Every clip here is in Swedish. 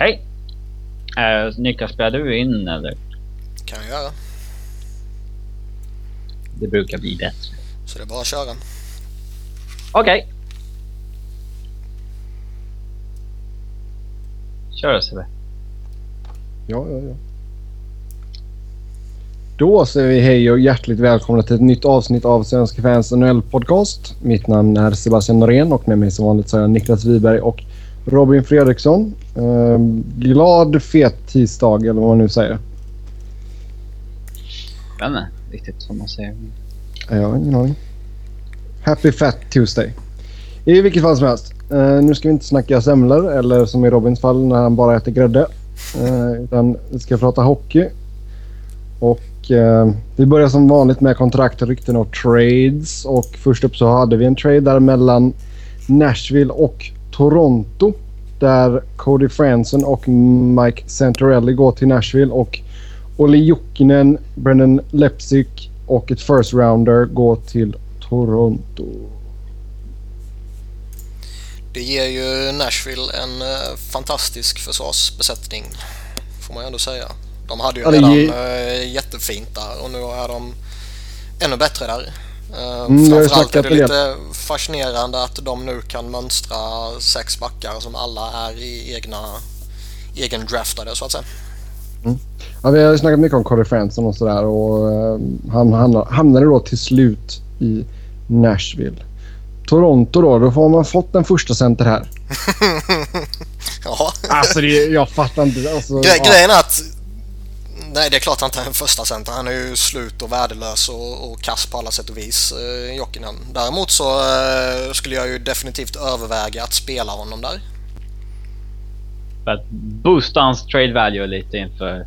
Hej! Uh, Niklas, spelar du in eller? kan jag göra. Det brukar bli bättre. Så det är bara att köra. Okej. Kör Sebbe. Ja, ja, ja. Då säger vi hej och hjärtligt välkomna till ett nytt avsnitt av Svenska fans NHL podcast. Mitt namn är Sebastian Norén och med mig som vanligt så har jag Niklas Wiberg och Robin Fredriksson. Ehm, glad fet tisdag eller vad man nu säger. Jag vet inte riktigt vad man säger. Jag har ingen aning. Happy Fat Tuesday. I vilket fall som helst. Eh, nu ska vi inte snacka semlor eller som i Robins fall när han bara äter grädde. Eh, utan vi ska prata hockey. Och eh, vi börjar som vanligt med kontrakt, rykten och trades. Och först upp så hade vi en trade där mellan Nashville och Toronto. Där Cody Franson och Mike Santorelli går till Nashville och Olli Jokinen, Brendan Lepsic och ett first rounder går till Toronto. Det ger ju Nashville en eh, fantastisk försvarsbesättning. Får man ju ändå säga. De hade ju Ja, redan ger- eh, jättefint där och nu är de ännu bättre där. Eh, Mm, har framförallt är det lite fascinerande att de nu kan mönstra sex backar som alla är i egna egen draftade så att säga. Ja, vi har ju snackat mycket om Cody Franson och sådär och eh, han hamnar- hamnade då till slut i Nashville. Toronto då, då får man fått en första center här. ja. Alltså det, jag fattar inte. Alltså, Gre- ja. Grejen är att Nej, det är klart han är en första center. Han är ju slut och värdelös och, och kass på alla sätt och vis, eh, Jokinen. Däremot så eh, skulle jag ju definitivt överväga att spela honom där. För att boosta hans trade value lite inför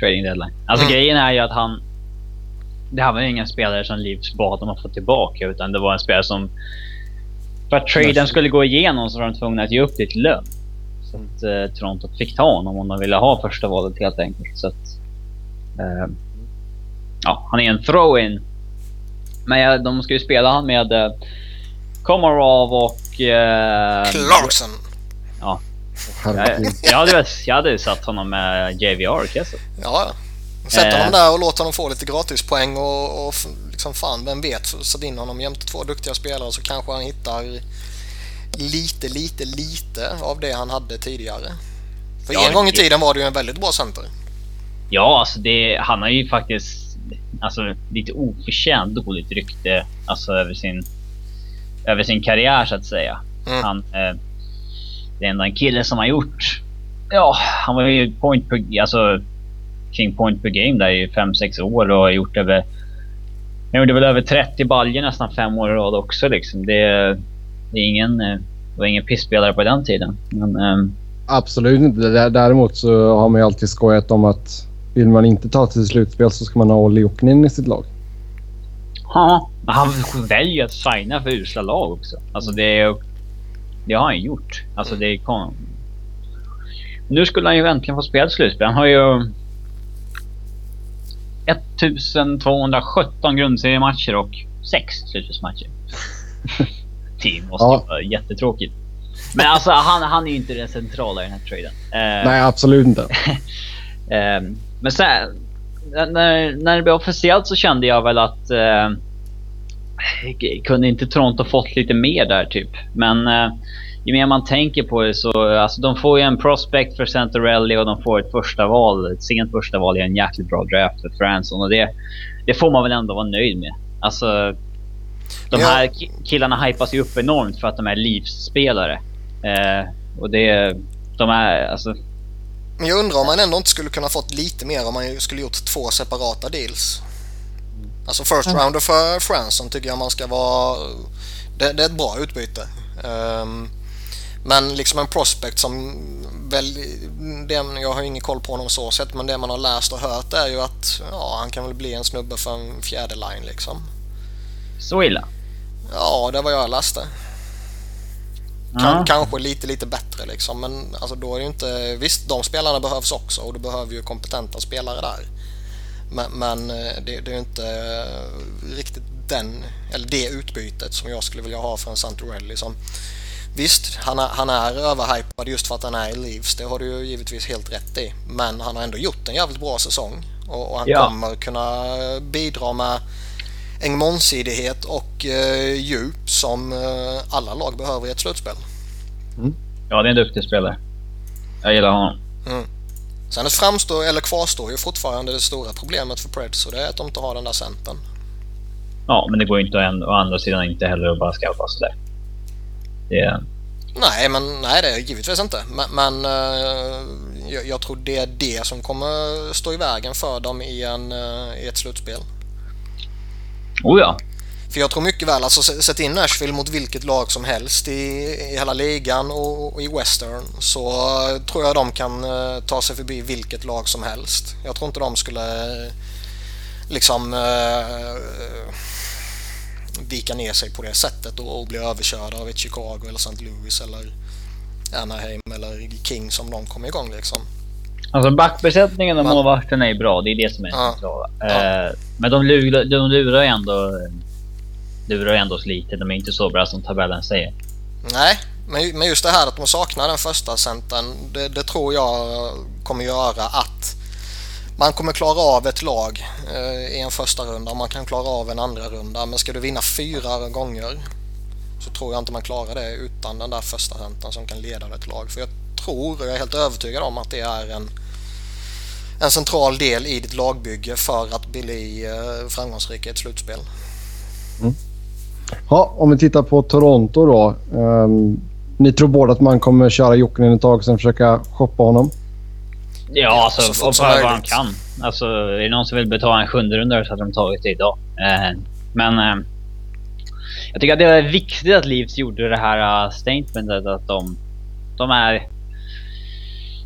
trading deadline. Alltså Mm. grejen är ju att han... Det här var ju ingen spelare som Leafs bad om att få tillbaka utan det var en spelare som... För att traden Nashville. skulle gå igenom så var de tvungna att ge upp lite lön. Så att eh, Toronto fick ta honom om de ville ha första valet helt enkelt. Så att... Eh, ja, han är en throw-in. Men ja, de ska ju spela han med eh, Komarov och... Eh, Clarkson! Herregud. jag, jag, hade, jag hade satt honom med JVR Kessel. Ja, ja. Sätt Eh. honom där och låt honom få lite gratispoäng och, och liksom fan, vem vet, sätt in honom jämte två duktiga spelare så kanske han hittar lite, lite, lite av det han hade tidigare. För Ja, en gång i tiden var det ju en väldigt bra center. Ja, alltså det, han har ju faktiskt alltså, lite oförtjänt dåligt rykte alltså, över, sin, över sin karriär så att säga. Mm. Han, eh, det är ändå en kille som har gjort... Ja, han var ju point per, alltså, kring point per game där i 5-6 år och har gjort över... Han gjorde väl över 30 baljor nästan fem år i rad också liksom. Det, det är ingen... eh, Det var ingen pissspelare på den tiden. Men, ehm, Absolut inte. Dä- Däremot så har man ju alltid skojat om att vill man inte ta till slutspel så ska man ha Olli Jokinen i sitt lag. Ja, men han väljer att signa för usla lag också. Alltså det, är- det har han gjort. Alltså det kon... Nu skulle han ju äntligen få spela slutspel. Han har ju 1217 grundseriematcher och 6 slutspelsmatcher. det måste Ja. vara jättetråkigt. Men alltså han, han är ju inte den centrala i den här traden. Eh, Nej, absolut inte. Ehm, men sen, när, när det blev officiellt så kände jag väl att eh, kunde inte Toronto fått lite mer där typ. Men eh, ju mer man tänker på det så alltså de får ju en prospect för Santorelli och de får ett första val, ett sent första val i en jäkligt bra draft för Franson och det, det får man väl ändå vara nöjd med. Alltså de Ja. här ki- killarna hypas ju upp enormt för att de är Leafs-spelare. Eh, och det, de är alltså Men jag undrar om man ändå inte skulle kunna fått lite mer om man skulle gjort två separata deals. Alltså first rounder för Franson tycker jag man ska vara... Det, det är ett bra utbyte. Ehm, men liksom en prospect som väl... Det, jag har ju ingen koll på honom så sett men det man har läst och hört är ju att ja, han kan väl bli en snubbe för en fjärde line liksom. så illa. Ja, det var jag läste. Kan, Ja. Kanske lite, lite bättre liksom. Men alltså då är det ju inte... Visst, de spelarna behövs också och du behöver ju kompetenta spelare där. Men, men eh, det, det är ju inte eh, riktigt den, eller det utbytet som jag skulle vilja ha för en Santorelli som Visst, han är, han är överhypad just för att han är i Leafs. Det har du ju givetvis helt rätt i. Men han har ändå gjort en jävligt bra säsong. Och, och han Ja. kommer kunna bidra med en mångsidighet och eh, djup som eh, alla lag behöver i ett slutspel. Ja, det är en duktig spelare. Jag gillar honom. Sen det framstår, eller kvarstår ju fortfarande det stora problemet för Preds och det är att de inte har den där centern. Ja, men det går ju inte att å andra sidan inte heller att bara skaffa sådär. Det, Nej, men nej det är givetvis inte. Men, men eh, jag, jag tror det är det som kommer stå i vägen för dem i, en, eh, i ett slutspel oh ja. För jag tror mycket väl, alltså sätt in Nashville mot vilket lag som helst i, i hela ligan och, och i Western så tror jag de kan uh, ta sig förbi vilket lag som helst. Jag tror inte de skulle eh, liksom uh, vika ner sig på det sättet och, och bli överkörda av ett Chicago eller St. Louis eller Anaheim eller Kings om de kom igång liksom. Alltså backbesättningen och Men- målvakten är bra. Det är det som är Ja. centrala. Ja. Eh, men de lurar, de lurar ju ändå, lurar ändå oss lite. De är inte så bra som tabellen säger. Nej, men, men just det här att de saknar den första centern, det, det tror jag kommer göra att man kommer klara av ett lag eh, i en första runda och man kan klara av en andra runda. Men ska du vinna fyra gånger så tror jag inte man klarar det utan den där första centern som kan leda ett lag. För jag tror, och jag är helt övertygad om att det är en, en central del i ditt lagbygge för att bli eh, framgångsrik i ett slutspel. Ja, om vi tittar på Toronto då. Ehm, ni tror båda att man kommer köra Jokinen ett tag och sen försöka shoppa honom? Ja, alltså så fort och som för vad han kan. Alltså, är det någon som vill betala en sjunde runda så hade de tagit det idag. Eh, men eh, jag tycker att det är viktigt att Leafs gjorde det här uh, statementet att de, de är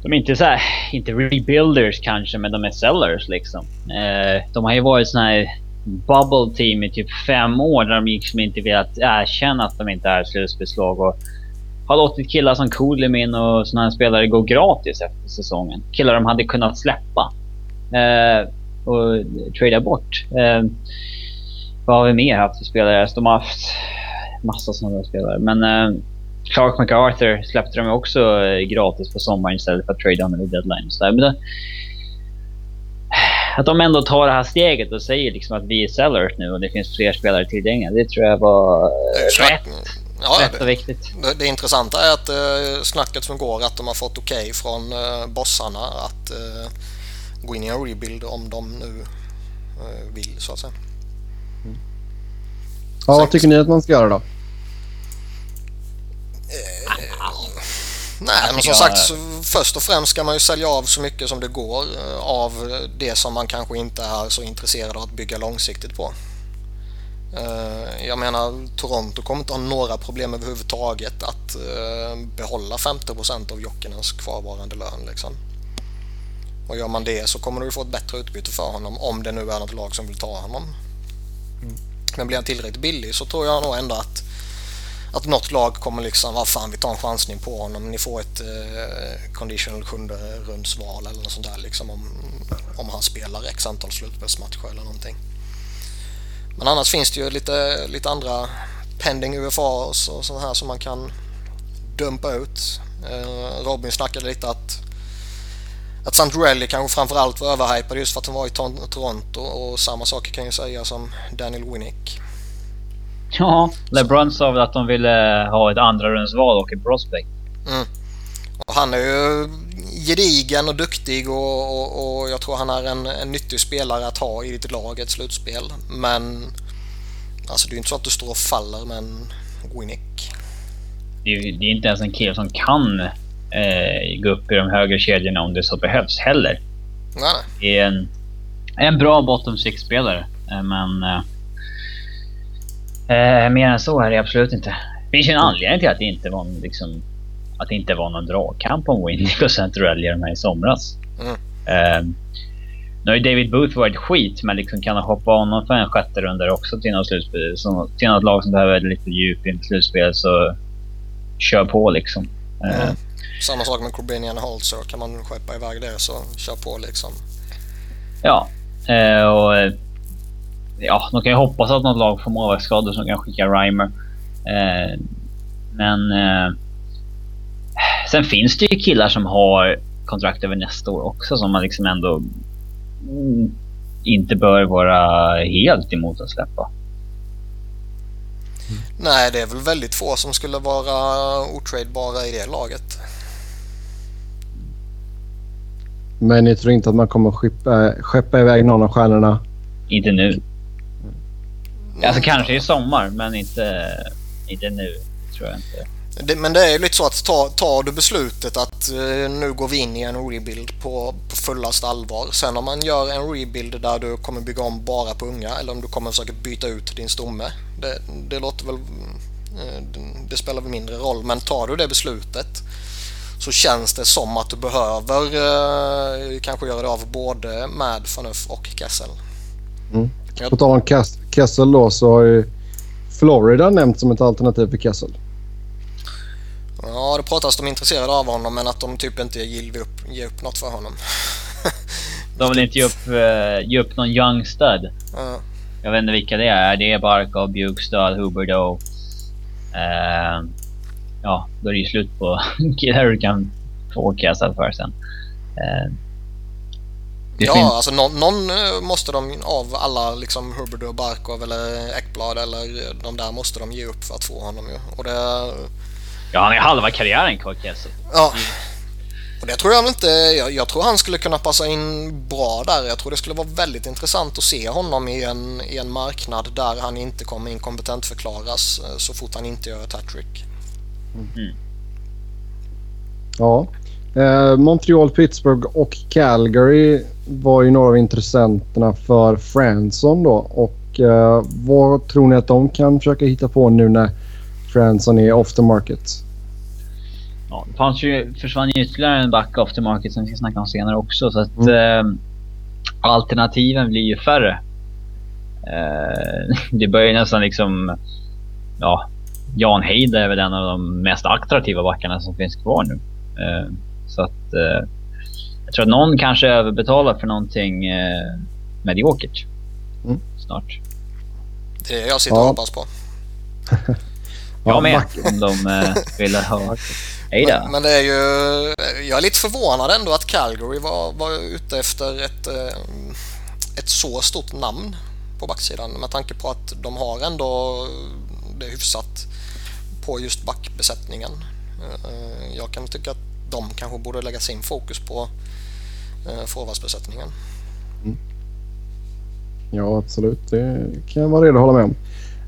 de är inte så här, inte rebuilders kanske, men de är sellers liksom. Eh, de har ju varit såna här bubble team i typ fem år där de liksom inte velat erkänna att de inte är slutspelslag och har låtit killar som Kulimin och såna här spelare gå gratis efter säsongen. Killar de hade kunnat släppa. Eh, och trada bort. Eh, vad har vi mer haft för spelare? De har haft massa sådana spelare. Men eh, Clark MacArthur släppte de också eh, gratis på sommaren istället för att trada honom vid deadline. Så där. Men det, att de ändå tar det här steget och säger liksom att vi är sellers nu och det finns fler spelare tillgängliga. Det tror jag var eh, rätt, Ja, rätt det, och viktigt. Det, det intressanta är att eh, snacket som går att de har fått okej från eh, bossarna att eh, gå in i en rebuild om de nu eh, vill så att säga. Ja, vad tycker ni att man ska göra då? Nej, men som sagt först och främst ska man ju sälja av så mycket som det går eh, av det som man kanske inte är så intresserad av att bygga långsiktigt på. Eh, Jag menar, Toronto kommer inte ha några problem överhuvudtaget att eh, behålla 50% av Jokkinens kvarvarande lön. Liksom. Och gör man det så kommer du få ett bättre utbyte för honom om det nu är något lag som vill ta honom. Men blir han tillräckligt billig så tror jag nog ändå att att något lag kommer liksom, vad fan vi tar en chansning på honom. Ni får ett eh, conditional sjunde rundsval eller något sånt där liksom om, om han spelar x antal slutspelsmatcher eller någonting. Men annars finns det ju lite, lite andra pending UFA och sånt här som man kan dumpa ut. Eh, Robin snackade lite att att Santorelli kanske framförallt var överhypad just för att han var i Toronto och samma sak kan ju sägas om Daniel Winnick. Ja, LeBron sa väl att de ville ha ett andra rundsval och en prospect. Och han är ju gedigen och duktig och, och, och jag tror han är en, en nyttig spelare att ha i ditt lag ett slutspel. Men alltså det är ju inte så att du står och faller med en Winnick. Det är, det är inte ens en kille som kan eh, gå upp i de högre kedjorna om det så behövs heller. Nej, nej. Det är en, en bra bottom six-spelare, eh, men... Eh, eh, mer än så är det absolut inte. Det finns ju en anledning till att det inte var, liksom, att det inte var någon dragkamp om Winnick och Centrelli de här i somras. Mm. Eh, nu har ju David Booth varit skit, men liksom kan han hoppa honom för en sjätte runda också till något, slutspel, som, till något lag som behöver lite djup inför slutspel så kör på liksom. Eh, Mm. Samma sak med Corbinian Holzer. Kan man skeppa iväg det så kör på liksom. Ja. Eh, och, ja, de kan ju hoppas att något lag får målvaktsskador som kan skicka Reimer. Eh, men eh, Sen finns det ju killar som har kontrakt över nästa år också som man liksom ändå mm, inte bör vara helt emot att släppa. Nej, det är väl väldigt få som skulle vara otradebara i det laget. Men ni tror inte att man kommer skeppa, skeppa iväg någon av stjärnorna? Inte nu. Alltså kanske i sommar, men inte, inte nu. Tror jag inte. Det, men det är ju lite så att tar ta du beslutet att eh, nu går vi in i en rebuild på, på fullast allvar. Sen om man gör en rebuild där du kommer bygga om bara på unga eller om du kommer försöka byta ut din stomme. Det, det låter väl... Eh, det spelar väl mindre roll. Men tar du det beslutet så känns det som att du behöver eh, kanske göra det av både med Fanuff och Kessel. Mm. På tal om Kessel då så har ju Florida nämnts som ett alternativ för Kessel. Ja, det pratas de intresserade av honom men att de typ inte ger upp, ger upp något för honom. de vill inte ge upp, uh, ge upp någon young stud. Uh. Jag vet inte vilka det är. Det är Barkov, Bjugstad, Huberdo. Uh, ja, då är det ju slut på killar du kan få Kessel för sen. Uh, ja, finns... alltså någon, någon, måste de av alla liksom Huberdo, Barkov eller Ekblad eller de där måste de ge upp för att få honom ju. Och det Ja, han är halva karriären kvar Kessel. Ja. Och det tror jag inte. Jag, jag, tror han skulle kunna passa in bra där. Jag tror det skulle vara väldigt intressant att se honom i en, i en marknad där han inte kommer inkompetent förklaras eh, så fort han inte gör ett hattrick. Mm. Ja. Eh, Montreal, Pittsburgh och Calgary var ju några av intressenterna för Franson då. Och eh, vad tror ni att de kan försöka hitta på nu när Franson är off the market. Ja, det fanns ju, försvann ju ytterligare en back off the market som vi ska snacka om senare också. Så att mm. eh, alternativen blir ju färre. Eh, det börjar nästan liksom... Ja, Jan Heid är väl en av de mest attraktiva backarna som finns kvar nu. Eh, så att... Eh, jag tror att någon kanske överbetalar för någonting eh, mediokert. Mm. Snart. Det är jag sitter och hoppas på. Jag med, om de eh, vill ha. Men, men, det är ju... Jag är lite förvånad ändå att Calgary var, var ute efter ett, eh, ett så stort namn på backsidan med tanke på att de har ändå det hyfsat på just backbesättningen. Eh, jag kan tycka att de kanske borde lägga sin fokus på forwardsbesättningen. Mm. Ja, absolut. Det kan jag vara redo att hålla med om.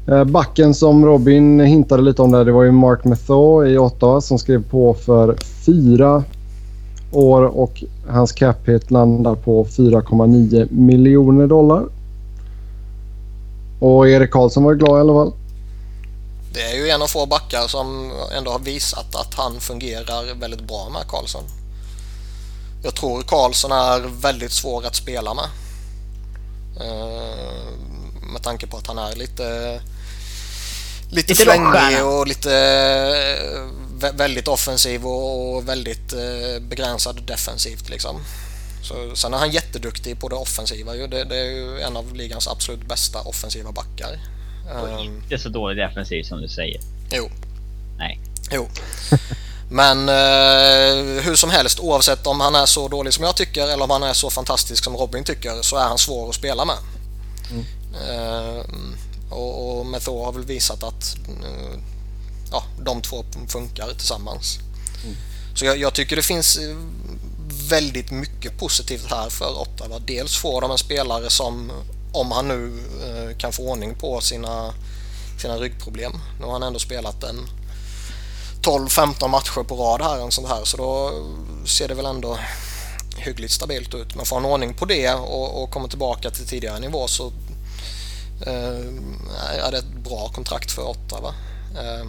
Eh, backen som Robin hintade lite om där, det var ju Mark Methaw i Ottawa som skrev på för fyra år och hans cap hit landar på 4,9 miljoner dollar. Och Erik Karlsson var ju glad i alla fall. Det är ju en av få backar som ändå har visat att han fungerar väldigt bra med Karlsson. Jag tror Karlsson är väldigt svår att spela med. Eh, med tanke på att han är lite lite, lite flängig och lite eh, väldigt offensiv och väldigt eh, begränsad defensivt liksom. Så, sen är han jätteduktig på det offensiva. Det, det är ju en av ligans absolut bästa offensiva backar. Och um, inte så dålig defensiv som du säger. Jo. Nej. Jo. Men eh, hur som helst, oavsett om han är så dålig som jag tycker eller om han är så fantastisk som Robin tycker så är han svår att spela med. Mm. Eh, och, och Method har väl visat att eh, ja, de två funkar tillsammans. Mm. Så jag, jag, tycker det finns eh, väldigt mycket positivt här för Ottawa. Dels får de en spelare som, om han nu eh, kan få ordning på sina, sina ryggproblem. Nu har han ändå spelat en 12-15 matcher på rad här, en sån här, så då ser det väl ändå hyggligt stabilt ut. Men får han ordning på det och, och kommer tillbaka till tidigare nivå så Eh, är det ett bra kontrakt för Ottawa. Eh,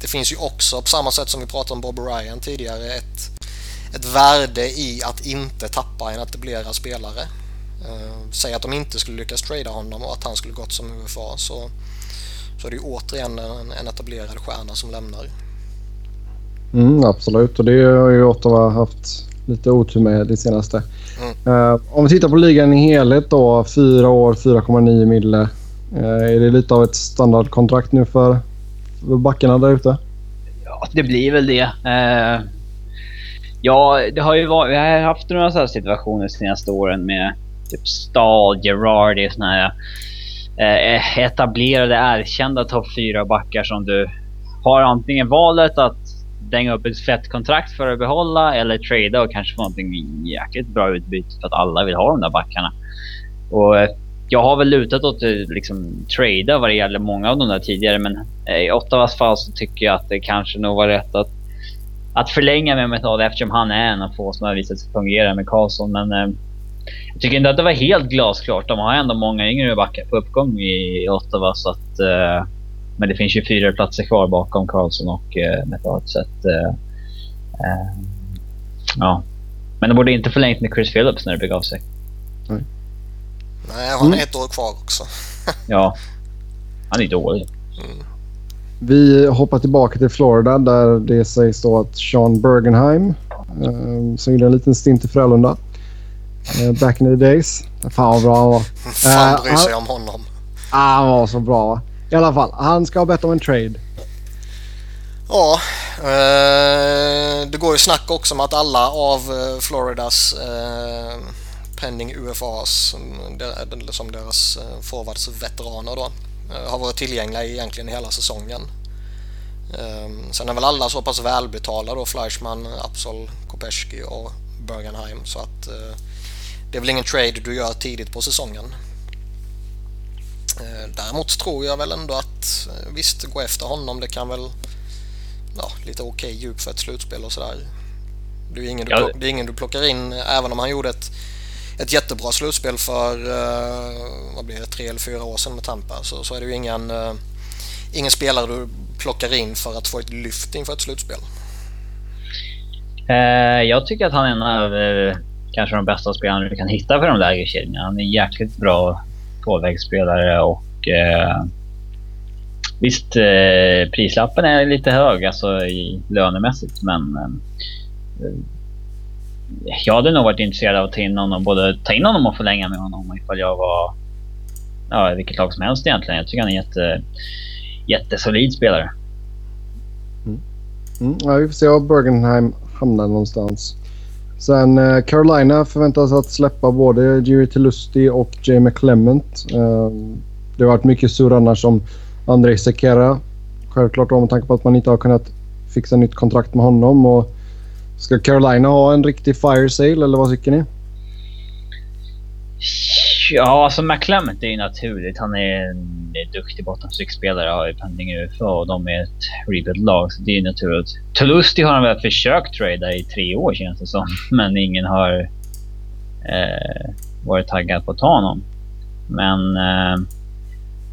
det finns ju också, på samma sätt som vi pratade om Bob Ryan tidigare, ett, ett värde i att inte tappa en etablerad spelare. Eh, säg att de inte skulle lyckas trada honom och att han skulle gått som UFA så, så är det ju återigen en, en etablerad stjärna som lämnar. Mm, absolut, och det har ju Ottawa haft lite otur med det senaste. Mm. Uh, om vi tittar på ligan i helhet då. Fyra år, 4,9 mille. Uh, är det lite av ett standardkontrakt nu för, för backarna där ute? Ja, det blir väl det. Uh, Ja, det har ju varit, vi har haft några sådana situationer de senaste åren med typ Stahl, Gerardi, sådana här etablerade, erkända topp 4-backar som du har antingen valet att dänga upp ett fett kontrakt för att behålla eller trada och kanske få någonting jäkligt bra utbyte för att alla vill ha de där backarna. Och eh, jag har väl lutat åt att liksom trada vad det gäller många av de där tidigare men eh, i Ottawas fall så tycker jag att det kanske nog var rätt att, att förlänga med metall eftersom han är en av få som har visat sig fungera med Karlsson. Men eh, jag tycker inte att det var helt glasklart. De har ändå många yngre backar på uppgång i Ottawa så att eh, men det finns ju fyra platser kvar bakom Karlsson och eh, Metad. Så att, eh, eh, ja. Men de borde inte förlängt med Chris Phillips när det begav sig. Nej, han har Mm. ett år kvar också. Ja. Han är dålig. Vi hoppar tillbaka till Florida där det sägs då att Sean Bergenheim, eh, som gjorde en liten stint i Frölunda, eh, back in the days. Fan vad bra han var. Fan Eh, bryr sig om honom. Ah, han var så bra va? I alla fall, han ska ha bett om en trade. Ja, eh, det går ju snack också om att alla av eh, Floridas eh, pending UFAs, som deras eh, forwards-veteraner då, eh, har varit tillgängliga egentligen hela säsongen. Eh, sen är väl alla så pass välbetalda då, Fleischmann, Absol, Kopeski och Bergenheim så att eh, det är väl ingen trade du gör tidigt på säsongen. Eh, Däremot tror jag väl ändå att eh, visst, gå efter honom det kan väl ja, lite okej djup för ett slutspel och sådär. Det är ingen du, plock, det är ingen du plockar in även om han gjorde ett, ett jättebra slutspel för eh, vad blir det, tre eller fyra år sedan med Tampa så, så är det ju ingen, ingen spelare du plockar in för att få ett lyft inför ett slutspel. Jag tycker att han är en av kanske de bästa spelarna du kan hitta för de lägre kedjorna. Han är jäkligt bra tvåvägsspelare och eh, visst, eh, prislappen är lite hög alltså i lönemässigt men eh, jag hade nog varit intresserad av att ta in honom, både ta in honom och förlänga med honom ifall jag var ja, vilket lag som helst egentligen. Jag tycker han är en jätte, jättesolid spelare. Mm. mm, ja, vi får se var Bergenheim hamnar någonstans. Sen eh, Carolina förväntas att släppa både Jerry Telusti och Jay McClement. Eh, det har varit mycket surr annars om Andrei Sekera. Självklart då med tanke på att man inte har kunnat fixa nytt kontrakt med honom. Och ska Carolina ha en riktig fire sale eller vad tycker ni? Ja, alltså McClement är ju naturligt. Han är en är eh, duktig bottom six-spelare, har ju pending UFA och de är ett rebuild-lag. Så det är naturligt. Tolusti har han väl försökt trada i tre år känns det som. Men ingen har eh, varit taggad på att ta honom. Men... Eh,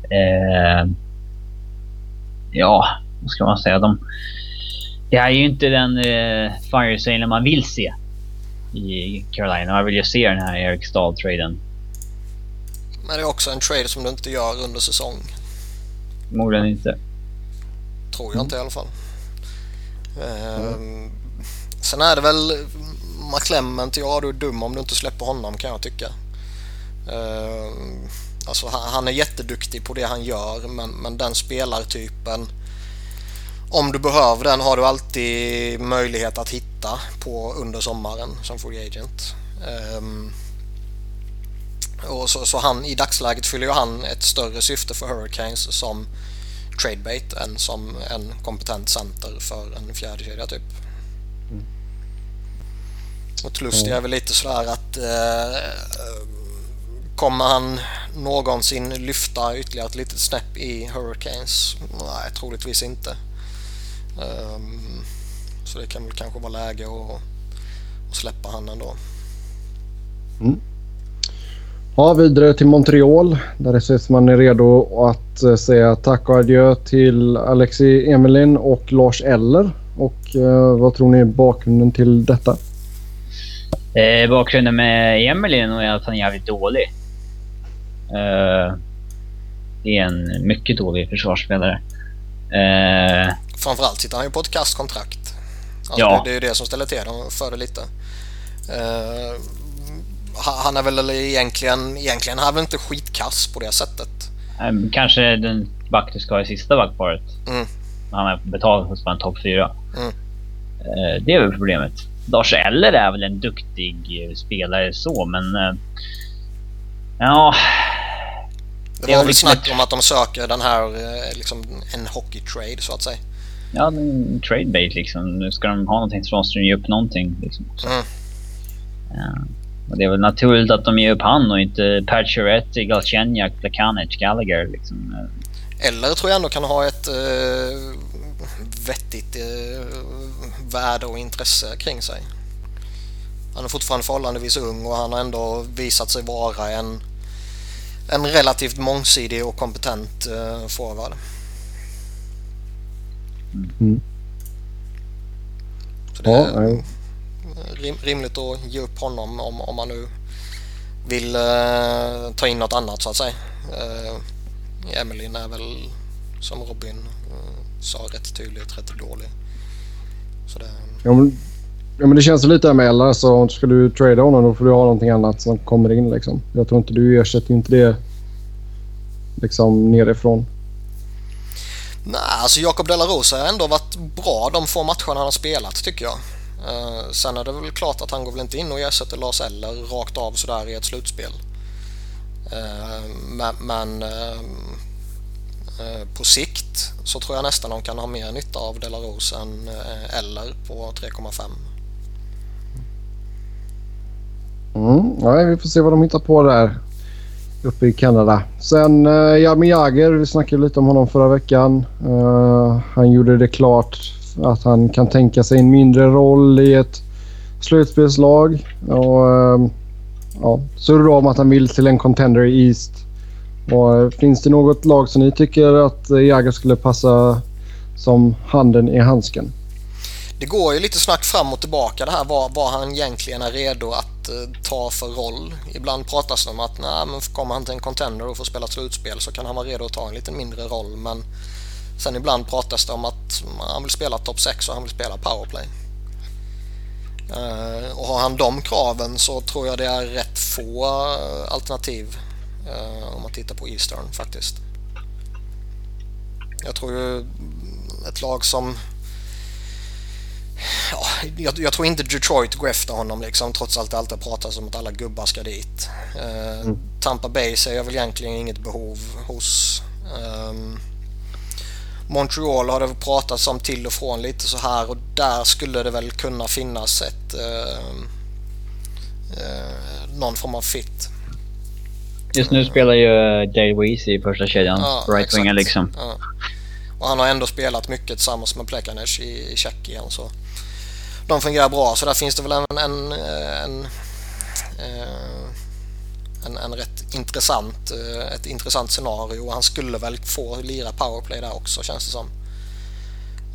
eh, ja, vad ska man säga? De, det är ju inte den eh, fire sale man vill se i Carolina. Man vill ju se den här Eric Stahl-traden. Men det är också en trade som du inte gör under säsong. Förmodligen inte. Tror jag inte i alla fall. Ehm, Sen är det väl McClement, ja du är dum om du inte släpper honom kan jag tycka. Ehm, Alltså han, han är jätteduktig på det han gör men, men den spelartypen om du behöver den har du alltid möjlighet att hitta på under sommaren som free agent. Ehm, och så, så han, i dagsläget fyller ju han ett större syfte för Hurricanes som tradebait än som en kompetent center för en fjärdekedja typ. Och Tlustig är väl lite sådär att eh, kommer han någonsin lyfta ytterligare ett litet snäpp i Hurricanes? Nej, troligtvis inte. Ehm, så det kan väl kanske vara läge att, att släppa han ändå. Ja, vidare till Montreal där det att man är redo att eh, säga tack och adjö till Alexi Emelin och Lars Eller. Och eh, vad tror ni är bakgrunden till detta? Eh, bakgrunden med Emily är att han är jävligt dålig. Eh, det är en mycket dålig försvarsspelare. Eh, Framförallt sitter han ju på ett kastkontrakt. Alltså Ja. det, det är ju det som ställer till det för det lite. Eh, han är väl egentligen, egentligen han är väl inte skitkass på det sättet. kanske den back du ska ha i sista backparet. Mm. Han är betald hos en topp fyra. Mm. Eh, det är väl problemet. Lars Eller är väl en duktig eh, spelare så, men... eh, Ja... Det var väl väl snack om att de söker den här, liksom en hockey trade så att säga. Ja, en trade bait liksom. Nu ska de ha någonting så måste de ge upp någonting. Liksom. Mm. ja. Och det är väl naturligt att de ger upp han och inte Pacioretty, Galchenyuk, Plekanic, Gallagher liksom. Eller tror jag ändå kan ha ett eh, vettigt eh, värde och intresse kring sig. Han är fortfarande förhållandevis ung och han har ändå visat sig vara en, en relativt mångsidig och kompetent eh, forward. Mm. Så det Ja. Rim, rimligt att ge upp honom om, om man nu vill eh, ta in något annat så att säga. Eh, Emilyn är väl som Robin eh, sa rätt tydligt rätt dålig. Så det, Ja, men, ja, men det känns lite med Eller så ska du trada honom då får du ha någonting annat som kommer in liksom. Jag tror inte du ersätter inte det liksom nerifrån. Nej, alltså Jakob De La Rosa har ändå varit bra de få matcherna han har spelat tycker jag. Uh, sen är det väl klart att han går väl inte in och ersätter Lars Eller rakt av sådär i ett slutspel. Uh, men men uh, på sikt så tror jag nästan de kan ha mer nytta av De La Rose än Eller på 3,5. Mm, nej, vi får se vad de hittar på där uppe i Kanada. Sen uh, Jaromir Jagr, vi snackade lite om honom förra veckan. Han gjorde det klart att han kan tänka sig en mindre roll i ett slutspelslag. Och, ehm, ja, så då om att han vill till en contender i East. Och, eh, finns det något lag som ni tycker att eh, Jagr skulle passa som handen i handsken? Det går ju lite snack fram och tillbaka det här vad, vad han egentligen är redo att eh, ta för roll. Ibland pratas det om att nej, men kommer han till en contender och får spela ett slutspel så kan han vara redo att ta en lite mindre roll. Men sen ibland pratas det om att han vill spela topp 6 och han vill spela powerplay. Eh, och har han de kraven så tror jag det är rätt få eh, alternativ eh, om man tittar på Eastern faktiskt. Jag tror ju ett lag som Ja, jag, jag tror inte Detroit går efter honom liksom, trots allt det alltid pratas om att alla gubbar ska dit. Mm. Tampa Bay ser jag väl egentligen inget behov hos. Ehm, Montreal har det pratats om till och från lite så här och där skulle det väl kunna finnas ett ehm, eh, någon form av fit. Just nu spelar ju Dale Weezy i första kedjan. Ja, right winger exakt. liksom. Ja. Och han har ändå spelat mycket tillsammans med Plekanec i, i Tjeckien så de fungerar bra så där finns det väl en, en, en, eh, en, en rätt intressant, eh, ett intressant scenario och han skulle väl få lira powerplay där också känns det som.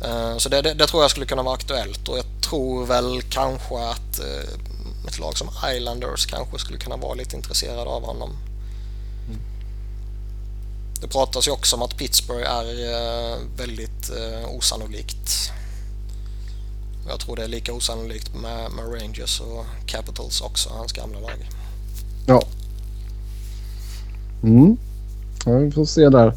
Eh, Så det, det, det tror jag skulle kunna vara aktuellt och jag tror väl kanske att eh, ett lag som Islanders kanske skulle kunna vara lite intresserade av honom. Det pratas ju också om att Pittsburgh är väldigt osannolikt. Jag tror det är lika osannolikt med, med Rangers och Capitals också, hans gamla lag. Ja. Mm. Ja, vi får se där.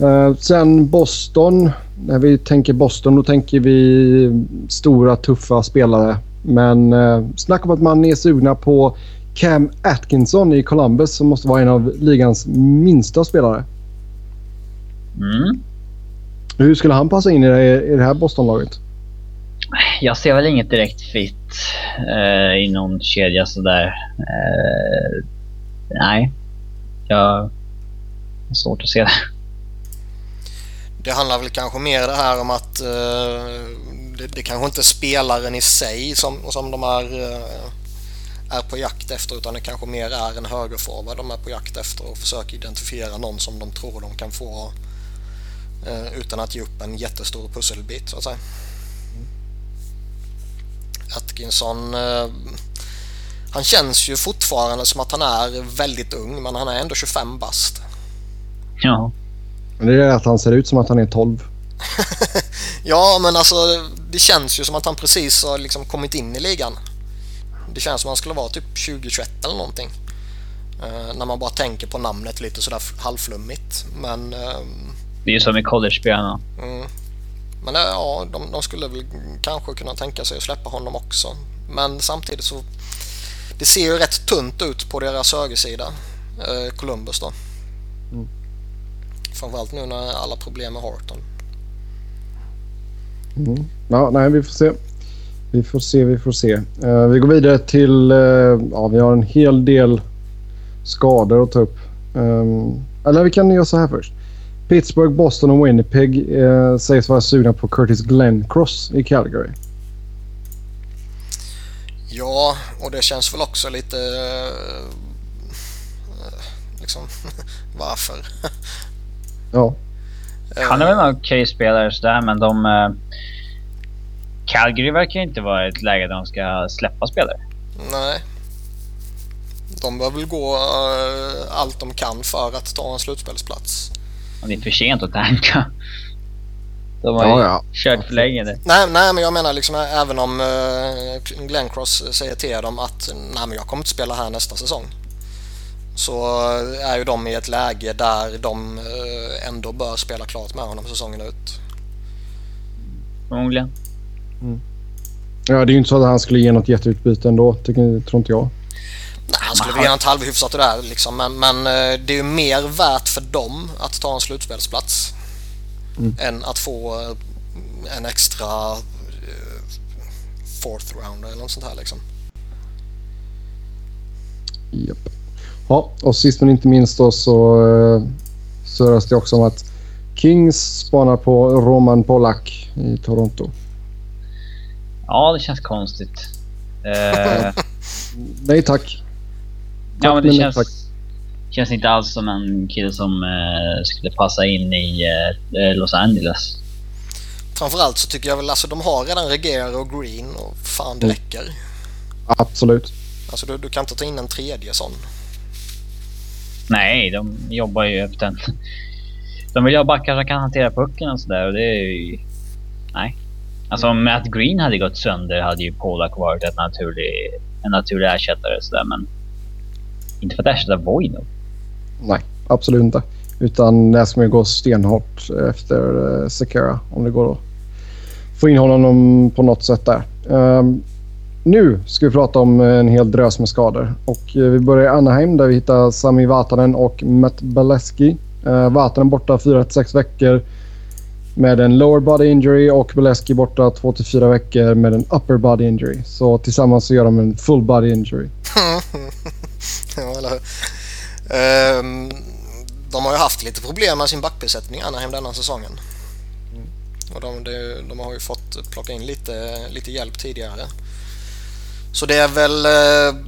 Eh, sen Boston. När vi tänker Boston då tänker vi stora tuffa spelare. Men uh, snack om att man är sugna på Cam Atkinson i Columbus som måste vara en av ligans minsta spelare. Mm. Hur skulle han passa in i det, i det här Boston-laget? Jag ser väl inget direkt fit eh, i någon kedja sådär. Eh, nej. Jag har svårt att se det. Det handlar väl kanske mer det här om att eh, det, det kanske inte är spelaren i sig som, som de är, eh, är på jakt efter utan det kanske mer är en högerforward de är på jakt efter och försöker identifiera någon som de tror de kan få eh, utan att ge upp en jättestor pusselbit så att säga. Atkinson eh, han känns ju fortfarande som att han är väldigt ung men han är ändå 25 bast. Ja. Men Det är att han ser ut som att han är 12. Ja, men alltså det känns ju som att han precis har liksom kommit in i ligan. Det känns som att han skulle vara typ 2021 eller någonting. Eh, när man bara tänker på namnet lite sådär halvflummigt. Men... ehm, Det är ju som i college-spelarna. mm. Men eh, ja, de, de skulle väl kanske kunna tänka sig att släppa honom också. Men samtidigt så det ser ju rätt tunt ut på deras högersida. Eh, Columbus då. Mm. Framförallt nu när alla problem med Horton. Mm. Ja, nej, vi får se. Vi får se, vi får se. Uh, vi går vidare till... Uh, ja, vi har en hel del skador att ta upp. Um, eller vi kan göra så här först. Pittsburgh, Boston och Winnipeg uh, sägs vara sugna på Curtis Glenncross i Calgary. Ja, och det känns väl också lite... liksom, varför? ja. Han är väl en okej spelare sådär, men de... Calgary verkar inte vara ett läge där de ska släppa spelare. Nej. De bör väl gå allt de kan för att ta en slutspelsplats. Och det är för sent att tanka. De har Ja, ju ja. kört för länge nu. Nej, nej, men jag menar liksom även om uh, Glenn Cross säger till dem att nej, men jag kommer inte spela här nästa säsong. Så är ju de i ett läge där de uh, ändå bör spela klart med honom säsongen ut. Förmodligen. ja, det är ju inte så att han skulle ge något jätteutbyte ändå, tycker, tror inte jag. Nej, han skulle väl ge något halvhyfsat och där liksom. Men, men eh, det är ju mer värt för dem att ta en slutspelsplats. Mm. Än att få eh, en extra eh, fourth rounder eller något sånt här liksom. Japp. Ja, och sist men inte minst då så uh, surras det också om att Kings spanar på Roman Polak i Toronto. Ja, det känns konstigt. Eh, Nej tack. ja, men det men känns, tack. Känns inte alls som en kille som eh, skulle passa in i eh, Los Angeles. Framförallt så tycker jag väl alltså de har redan Reger och Green och fan det Mm. räcker. Absolut. Alltså du, du kan inte ta in en tredje sån. Nej, de jobbar ju efter en... De vill ju ha backar som kan hantera pucken och sådär och det är ju... Nej. Alltså om Matt Green hade gått sönder hade ju Polak varit ett naturlig, en naturlig ersättare sådär men... Inte för att ersätta Voino. Nej, absolut inte. Utan det ska man ju gå stenhårt efter uh, Sekera om det går att få in honom på något sätt där. Ehm, nu ska vi prata om en hel drös med skador. Och eh, vi börjar i Anaheim där vi hittar Sami Vatanen och Matt Baleski. Uh, Vatanen borta 4-6 veckor med en lower body injury och Baleski borta 2-4 veckor med en upper body injury. Så tillsammans så gör de en full body injury. Ja, eller hur? De har ju haft lite problem med sin backbesättning Anaheim denna säsongen. Och de, de, har ju fått plocka in lite, lite hjälp tidigare. Så det är väl... eh,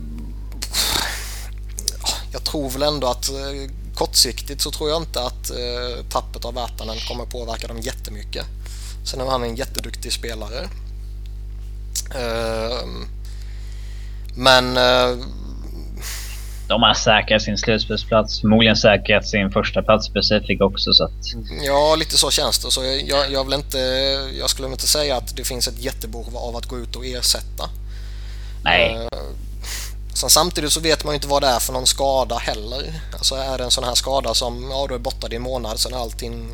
jag tror väl ändå att eh, kortsiktigt så tror jag inte att eh, tappet av Värtanen kommer påverka dem jättemycket. Sen är han en jätteduktig spelare. Ehm, men De har säkrat sin slutspelsplats. Förmodligen säkrat sin första plats specifikt också så att... Ja, lite så känns det. Så jag, jag, vill inte, jag skulle inte säga att det finns ett jättebehov av att gå ut och ersätta. Nej. Eh, Sen samtidigt så vet man ju inte vad det är för någon skada heller. Alltså är det en sån här skada som, ja du är borta i en månad, sen är allting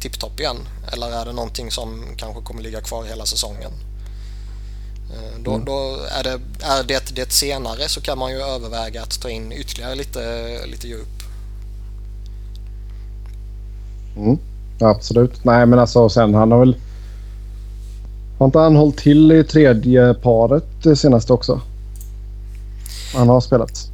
tipptopp igen. Eller är det någonting som kanske kommer ligga kvar hela säsongen. Eh, Då, Mm. då är, det, är det det senare så kan man ju överväga att ta in ytterligare lite, lite djup. Mm, absolut. Nej, men alltså sen han har väl... Har inte han hållit till i tredje paret det senaste också? Han har spelat.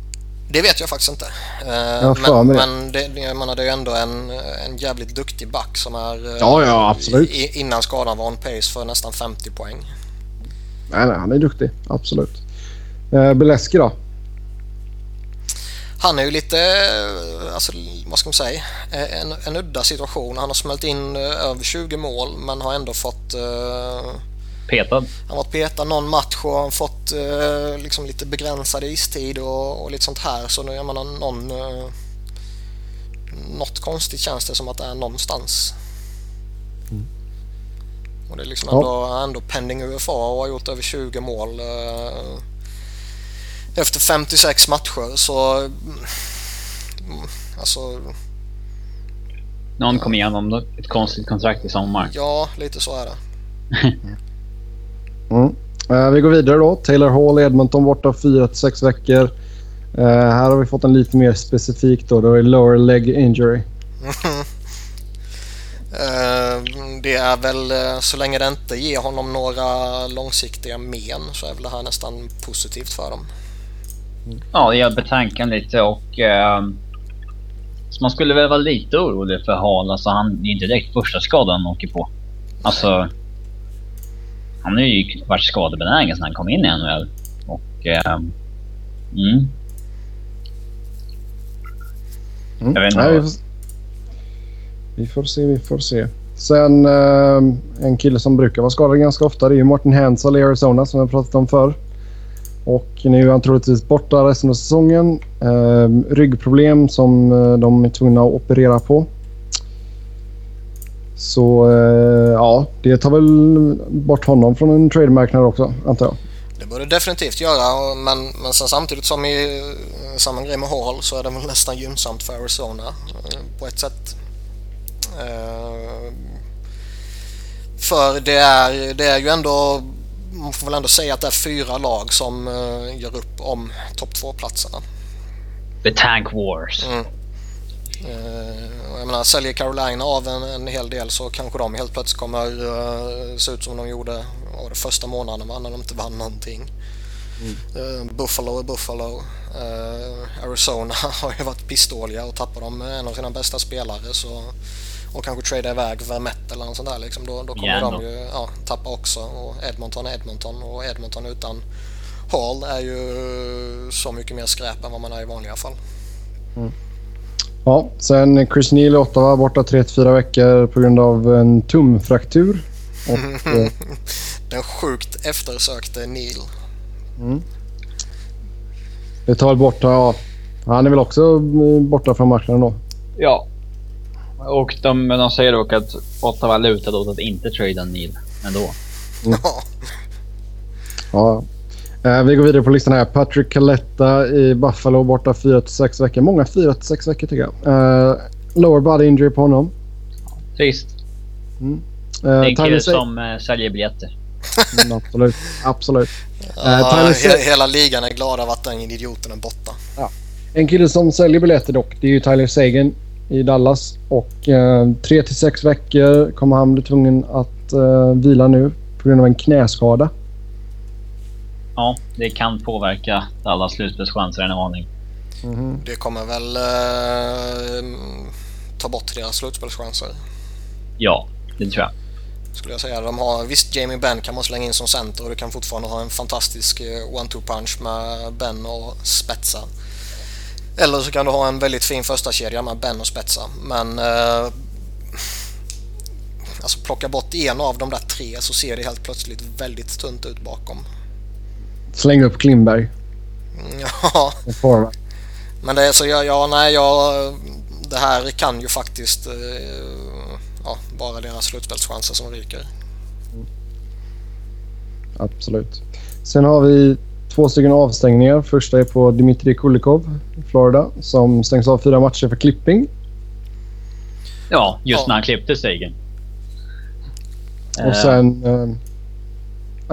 Det vet jag faktiskt inte. Eh, för men det. men det, det- jag menar, det är ju ändå en, en jävligt duktig back som är eh, Ja, ja, absolut. i, innan skadan var on pace för nästan 50 poäng. Nej, nej, han är duktig. Absolut. Eh, Beleski då? Han är ju lite, eh, alltså, vad ska man säga, eh, en, en udda situation. Han har smält in eh, över 20 mål men har ändå fått eh, Petad. han har varit petad någon match och har fått eh, liksom lite begränsad istid och, och lite sånt här. Så nu, jag menar någon... Eh, något konstigt känns det som att det är någonstans. Och det är liksom Ja. ändå, ändå pending UFA och har gjort över 20 mål eh, efter 56 matcher. Så... mm, Alltså... Någon kom igenom ett konstigt kontrakt i sommar. Ja, lite så är det. Mm. Eh, vi går vidare då. Taylor Hall, Edmonton borta 4-6 veckor. Eh, här har vi fått en lite mer specifik då. Det är lower leg injury. Eh, det är väl eh, så länge det inte ger honom några långsiktiga men så är väl det här nästan positivt för dem. Ja, det hjälper tanken lite och... Eh, så man skulle väl vara lite orolig för Hall. Alltså han det är inte direkt första skadan han åker på. Alltså... Han har ju varit skadebenägen sedan han kom in i NHL. Och... Eh, mm. Mm. Jag vet inte Nej, vi, får... vi får se, vi får se. Sen eh, en kille som brukar vara skadad ganska ofta det är ju Martin Hansel i Arizona som vi pratat om förr. Och nu är han troligtvis borta resten av säsongen. Eh, ryggproblem som eh, de är tvungna att operera på. Så eh, ja, det tar väl bort honom från en trademarknad också antar jag. Det bör det definitivt göra men, men sen samtidigt som i eh, samma grej med Hall så är det väl nästan gynnsamt för Arizona eh, på ett sätt. Eh, För det är, det är ju ändå, man får väl ändå säga att det är fyra lag som eh, gör upp om topp 2-platserna. The Tank Wars. Mm. Eh, jag menar, säljer Carolina av en, en hel del så kanske de helt plötsligt kommer uh, se ut som de gjorde ja, det första månaden va, när de inte vann någonting. Eh, Buffalo är Buffalo. Eh, Arizona har ju varit pissdåliga och tappar de en av sina bästa spelare så och kanske trada iväg Vermette eller något sånt där liksom, då, då kommer Gärna. de ju ja, tappa också. Och Edmonton Edmonton och Edmonton utan Hall är ju så mycket mer skräp än vad man är i vanliga fall. Ja, sen Chris Neal i Ottawa borta 3-4 veckor på grund av en tumfraktur. Och, eh, Den sjukt eftersökte Neil. det tar borta... Ja, han är väl också eh, borta från marknaden då. Ja. Och de, men de säger dock att Ottawa lutade åt att inte trada Neil ändå. Ja, Ja. Eh, vi går vidare på listan här. Patrick Caletta i Buffalo borta 4-6 veckor. Många 4-6 veckor tycker jag. Eh, lower body injury på honom. Trist. Eh, Det är en Tyler kille som äh, säljer biljetter. Mm, absolut. absolut. ja he- hela ligan är glad av att den idioten är borta. En kille som säljer biljetter dock, det är ju Tyler Sagan i Dallas. Och eh, 3-6 veckor kommer han bli tvungen att eh, vila nu på grund av en knäskada. Ja, det kan påverka alla slutspelschanser en aning. Det kommer väl eh, ta bort deras slutspelschanser. Ja, det tror jag. Skulle jag säga. De har, visst, Jamie Benn kan man slänga in som center och du kan fortfarande ha en fantastisk eh, one-two punch med Benn och Spetsa. Eller så kan du ha en väldigt fin första kedja med Benn och Spetsa. Men eh, alltså plocka bort en av de där tre så ser det helt plötsligt väldigt tunt ut bakom. Släng upp Klimberg. Ja, en forward. men det är så jag, ja, nej, jag, det här kan ju faktiskt eh, ja, bara deras slutspelschanser som ryker. Absolut. Sen har vi två stycken avstängningar. Första är på Dmitrij Kulikov i Florida som stängs av fyra matcher för klipping. Ja, just Ja. när han klippte Sagan. Och sen eh,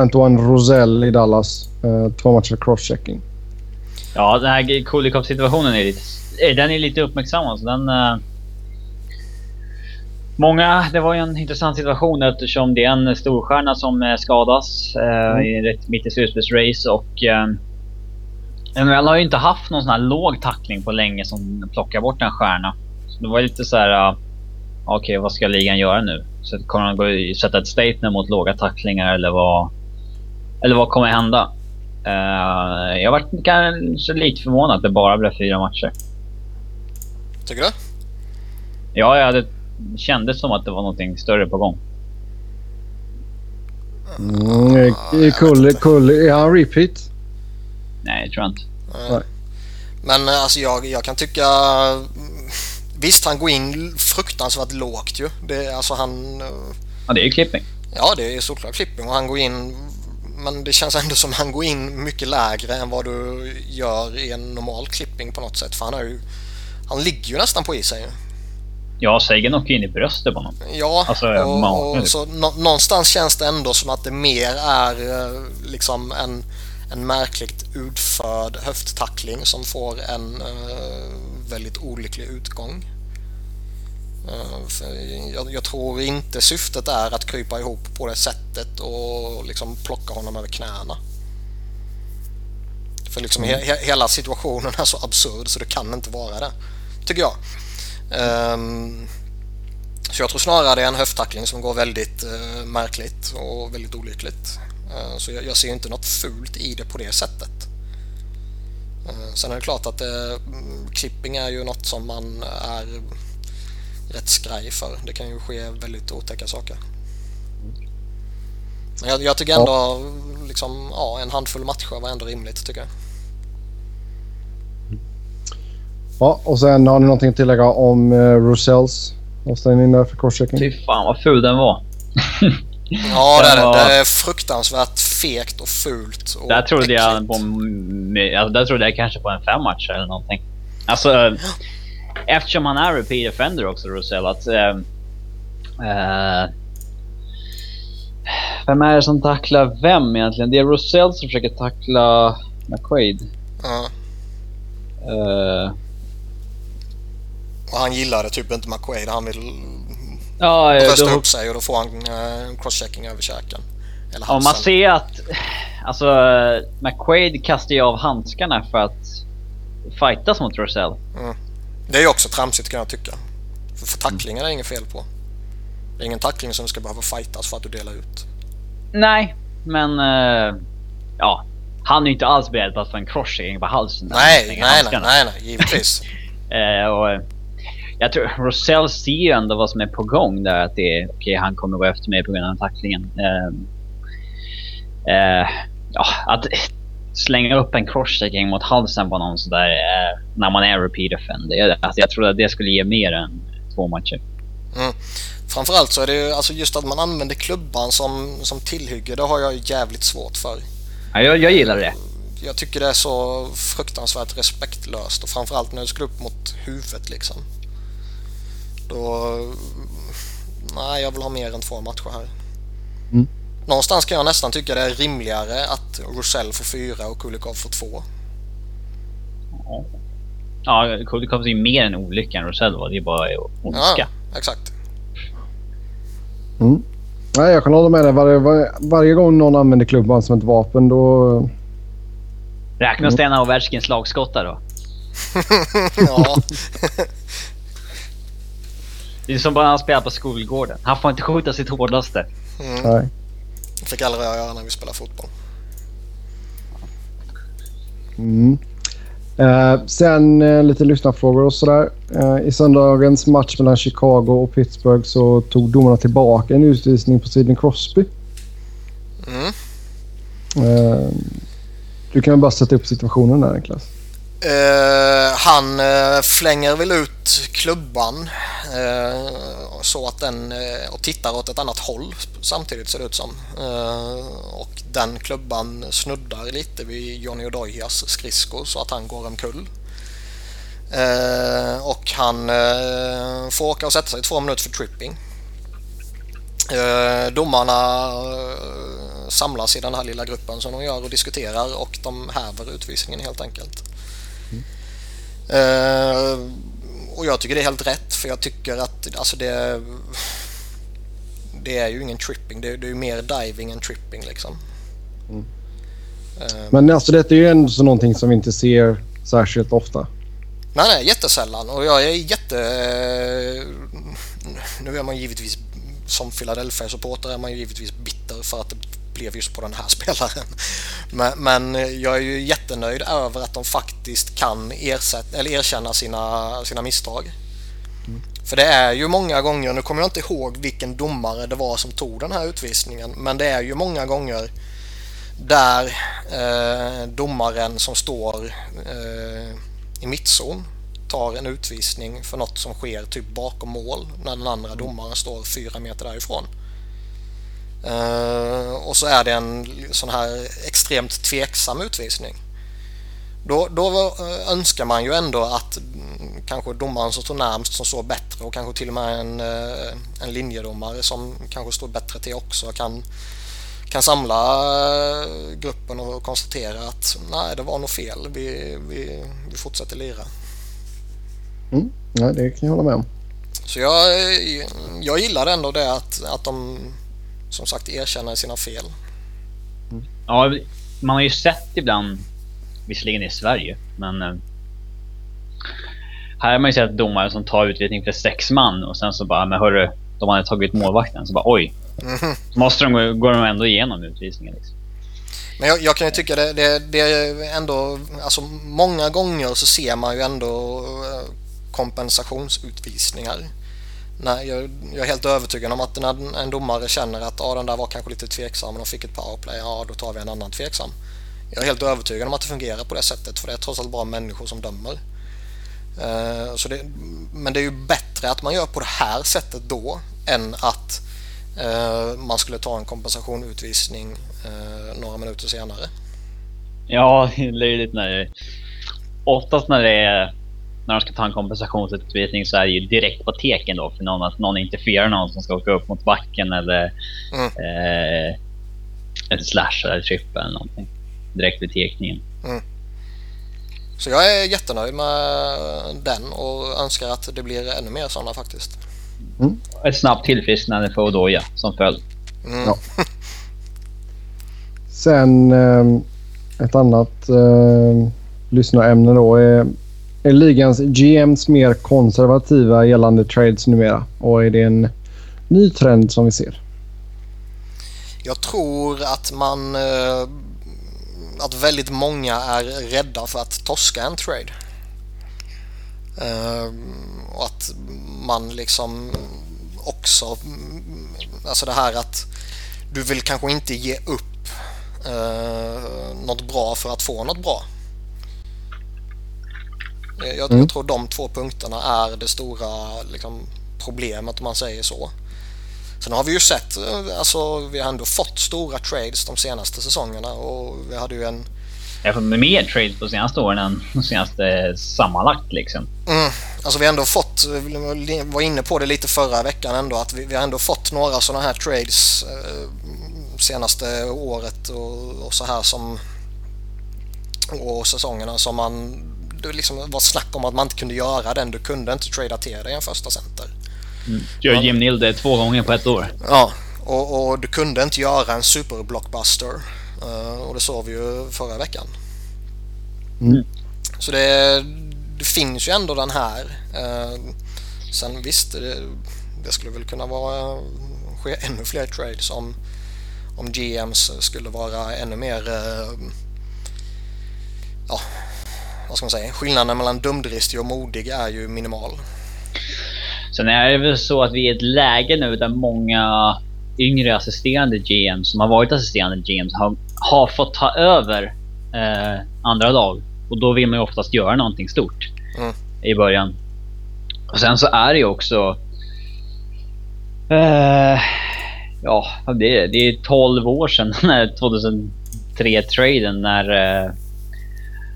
Antoine Rosell i Dallas. Eh, två matcher för crosschecking. Ja, den här Kulikov-situationen är lite... eh, Den är lite uppmärksammad. Så den... eh, Många... Det var ju en intressant situation eftersom det är en storstjärna som eh, skadas eh, i rätt mitt i slutspelsrace och... Eh, NHL har ju inte haft någon sån här låg tackling på länge som plockar bort en stjärna. Så det var lite så här... eh, Okej, vad ska ligan göra nu? Så kommer de gå sätta ett statement mot låga tacklingar eller vad... Eller vad kommer hända? Eh, jag var kanske lite förvånad att det bara blev fyra matcher. Tycker du? Ja, jag hade, kändes som att det var någonting större på gång. Mm, eh, Kull, Kull, är han repeat? Nej, det tror jag inte. Nej. Men eh, alltså jag, jag kan tycka... mm, Visst, han går in fruktansvärt lågt ju. Det, alltså han... eh, Ja, det är ju klipping. Ja, det är såklart klipping och han går in... Men det känns ändå som han går in mycket lägre än vad du gör i en normal klipping på något sätt. För han har ju... Han ligger ju nästan på isen ju. Ja, Sagan åker in i bröstet på honom. Ja, Alltså, och, och så nå- någonstans känns det ändå som att det mer är eh, liksom en, en märkligt utförd höfttackling som får en eh, väldigt olycklig utgång. Eh, jag, jag tror inte syftet är att krypa ihop på det sättet och liksom plocka honom över knäna. För liksom he, he, hela situationen är så absurd så det kan inte vara det. Tycker jag. Ehm, så jag tror snarare det är en höfttackling som går väldigt eh, märkligt och väldigt olyckligt. Eh, så jag, ser inte något fult i det på det sättet. Eh, sen är det klart att eh, mm, är ju något som man är rätt skraj för. Det kan ju ske väldigt otäcka saker. Men jag, jag tycker ändå liksom, ja, en handfull matcher var ändå rimligt tycker jag. Ja, och sen har ni någonting att tillägga om uh, Rosells avstängning där för crosschecking? Fy fan vad ful den var. Ja, det är Den det. var- Det är fruktansvärt fegt och fult. Och Där trodde jag på, alltså, där trodde jag kanske på en fem matcher eller någonting. Alltså, eftersom han är repeat offender också, Rosell, att... Eh, eh, vem är det som tacklar vem egentligen? Det är Rosell som försöker tackla McQuaid. Ja. Eh, Och han gillade typ inte McQuaid. Han vill ja, brösta då, upp sig och då får han eh, crosschecking över käken. Eller Ja, man ser att... Alltså, McQuaid kastar ju av handskarna för att fightas mot Rosell. Det är ju också tramsigt kan jag tycka. För, för tacklingar är det inget fel på. Det är ingen tackling som ska behöva fightas för att du delar ut. Nej, men... eh, ja. Han är ju inte alls beredd på att få en crosschecking på halsen. Nej, nej, nej, nej, nej, givetvis. Eh, och, jag tror Rosell ser ju ändå vad som är på gång där. Att det är okej, han kommer gå efter mig på grund av tacklingen. Eh, eh, ja, att slänga upp en crosschecking mot halsen på någon sådär eh, när man är repeat offender. Jag, alltså, jag tror att det skulle ge mer än två matcher. Framförallt så är det ju alltså just att man använder klubban som, som tillhygge. Det har jag jävligt svårt för. Ja, jag, jag gillar det. Jag tycker det är så fruktansvärt respektlöst och framförallt när du ska upp mot huvudet liksom. Då... Nej, jag vill ha mer än två matcher här. Mm. Någonstans kan jag nästan tycka det är rimligare att Rosell får fyra och Kulikov får två. Ja, Kulikov är ju mer än olycka än Rosell var. Det är bara ondska. Ja, exakt. Mm. Nej, jag kan hålla med dig. Varje, var, varje gång någon använder klubban som ett vapen då... Räknas det en av Ovechkins lagskottar då? Ja, Det är som bara när han spelar på skolgården. Han får inte skjuta sitt hårdaste. mm. Nej. fick aldrig jag göra när vi spelade fotboll. Mm. Eh, sen eh, lite lyssnarfrågor och sådär. Eh, I söndagens match mellan Chicago och Pittsburgh så tog domarna tillbaka en utvisning på Sidney Crosby. Mm. Eh, du kan väl bara sätta upp situationen där Niklas. Uh, han uh, flänger väl ut klubban uh, så att den och tittar åt ett annat håll samtidigt ser det ut som. Och den klubban snuddar lite vid Johnny Odojas skridsko så att han går omkull. Och han får åka och sätta sig i två minuter för tripping. Domarna samlas i den här lilla gruppen som de gör och diskuterar och de häver utvisningen helt enkelt. Eh, och jag tycker det är helt rätt för jag tycker att alltså det, det är ju ingen tripping. Det, det är ju mer diving än tripping liksom. Mm. Eh, Men alltså detta är ju ändå så någonting som vi inte ser särskilt ofta. Nej, nej, jättesällan. Och jag är jätte... Nu är man givetvis som Philadelphia-supporter är man ju givetvis bitter för att det blev just på den här spelaren. Men, men jag är ju jättenöjd över att de faktiskt kan ersätta, eller erkänna sina, sina misstag. För det är ju många gånger, nu kommer jag inte ihåg vilken domare det var som tog den här utvisningen, men det är ju många gånger där eh, domaren som står eh, i mittzon tar en utvisning för något som sker typ bakom mål när den andra domaren står fyra meter därifrån. Eh, och så är det en sån här extremt tveksam utvisning. Då, då eh, önskar man ju ändå att mm, kanske domaren som står närmst som står bättre och kanske till och med en, eh, en linjedomare som kanske står bättre till också kan, kan samla gruppen och konstatera att nej, det var nog fel. Vi, vi, vi fortsätter lira. Mm. Ja, det kan jag hålla med om. Så jag, jag gillar ändå det att, att de som sagt erkänner sina fel. Ja, man har ju sett ibland, visserligen i Sverige, men eh, här har man ju sett domare som tar utvisning för sex man och sen så bara, men hörru, de hade tagit målvakten. Så bara oj. Så måste de gå, går de ändå igenom utvisningen. Liksom. Men jag, jag kan ju tycka det, det, det är ändå, alltså många gånger så ser man ju ändå eh, kompensationsutvisningar. Nej, jag, jag är helt övertygad om att när en domare känner att ah, den där var kanske lite tveksam och fick ett powerplay, ja då tar vi en annan tveksam. Jag är helt övertygad om att det fungerar på det sättet för det är trots allt bara människor som dömer. Uh, så det, men det är ju bättre att man gör på det här sättet då än att uh, man skulle ta en kompensationsutvisning uh, eh, några minuter senare. Ja, det är löjligt när det... Oftast när det är... När de ska ta en kompensationsutvisning så är det ju direkt på teken då för någon att någon interfererar någon som ska åka upp mot backen eller Mm. eh, en slash eller tripp eller någonting. Direkt vid tekningen. Så jag är jättenöjd med den och önskar att det blir ännu mer sådana faktiskt. Ett snabbt tillfrisknande för Odoja som följd. Mm. Ja. Sen eh, ett annat eh, lyssnarämne då är, är ligans GMs mer konservativa gällande trades numera? Och är det en ny trend som vi ser? Jag tror att man eh, att väldigt många är rädda för att torska en trade. Eh, och att man liksom också, alltså det här att du vill kanske inte ge upp eh, något bra för att få något bra. Eh, Jag, Mm. jag tror de två punkterna är det stora liksom, problemet om man säger så. Sen har vi ju sett, eh, alltså vi har ändå fått stora trades de senaste säsongerna och vi hade ju en Jag har fått mer trades på senaste åren än de senaste sammanlagt liksom. Mm, alltså vi har ändå fått, vi var inne på det lite förra veckan ändå, att vi, vi har ändå fått några sådana här trades eh, senaste året och, och så här som och säsongerna som man det liksom var snack om att man inte kunde göra den. Du kunde inte trada till dig en första center. Gör Jim Nill det två gånger på ett år. Ja, och, och du kunde inte göra en superblockbuster. Uh, och det såg vi ju förra veckan. Mm. Så det, det finns ju ändå den här. Uh, sen visst, det, det skulle väl kunna vara ske ännu fler trades om, om GMs skulle vara ännu mer uh, ja, vad ska man säga? Skillnaden mellan dumdristig och modig är ju minimal. Sen är det väl så att vi är i ett läge nu där många yngre assisterande GMs som har varit assisterande GMs har, har fått ta över eh, andra lag. Och då vill man ju oftast göra någonting stort Mm. i början. Och sen så är det ju också... Eh, ja, det är, det är 12 år sedan, när 2003-traden när,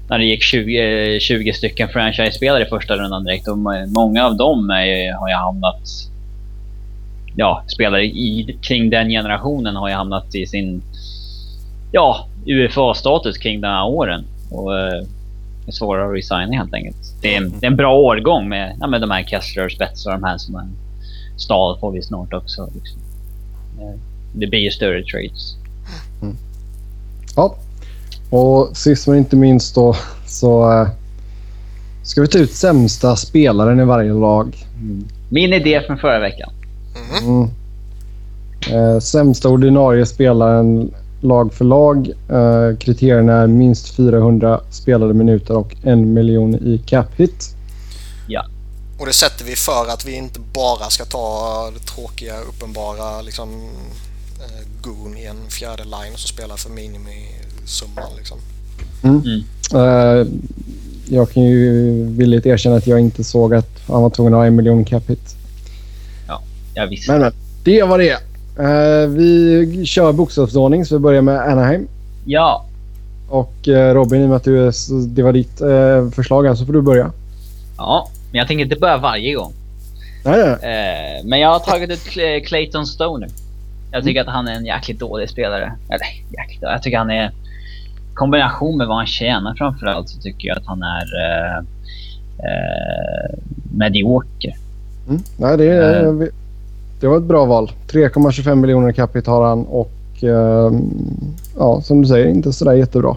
när det gick 20, 20 eh, stycken franchise-spelare i första rundan direkt. Och många av dem är, har ju hamnat... Ja, spelare i, kring den generationen har ju hamnat i sin... Ja, UFA-status kring de här åren. Och det är svårare att resigna helt enkelt. Det är, en- det är en bra årgång med, ja, med de här Kessler, Spets och de här som är Stahl får vi snart också. Liksom. Eh, det blir ju större trades. Ja. Och sist men inte minst då så eh, ska vi ta ut sämsta spelaren i varje lag. Min idé från förra veckan. Mm. Eh, sämsta ordinarie spelaren lag för lag. Eh, kriterierna är minst 400 spelade minuter och en miljon i cap hit. Och det sätter vi för att vi inte bara ska ta det tråkiga, uppenbara liksom, eh, goon i en fjärde line som spelar för minimisumman. Liksom. Eh, jag kan ju villigt erkänna att jag inte såg att han var tvungen att ha en miljon cap hit. Jag visste. Men, men det var det. Eh, vi kör bokstavsordning så vi börjar med Anaheim. Ja. Och eh, Robin, i och med att du, det var ditt förslag här så får du börja. Ja, men jag tänker inte börja varje gång. Nej, nej. Men jag har tagit ut Cl- Clayton Stoner. Jag tycker att han är en jäkligt dålig spelare. Eller jäkligt dålig. Jag tycker han är... Kombination med vad han tjänar framförallt så tycker jag att han är eh, eh, medioker. Mm. Nej, det, är- Eh. det var ett bra val. 3,25 miljoner capita har han och eh, ja, som du säger, inte sådär jättebra.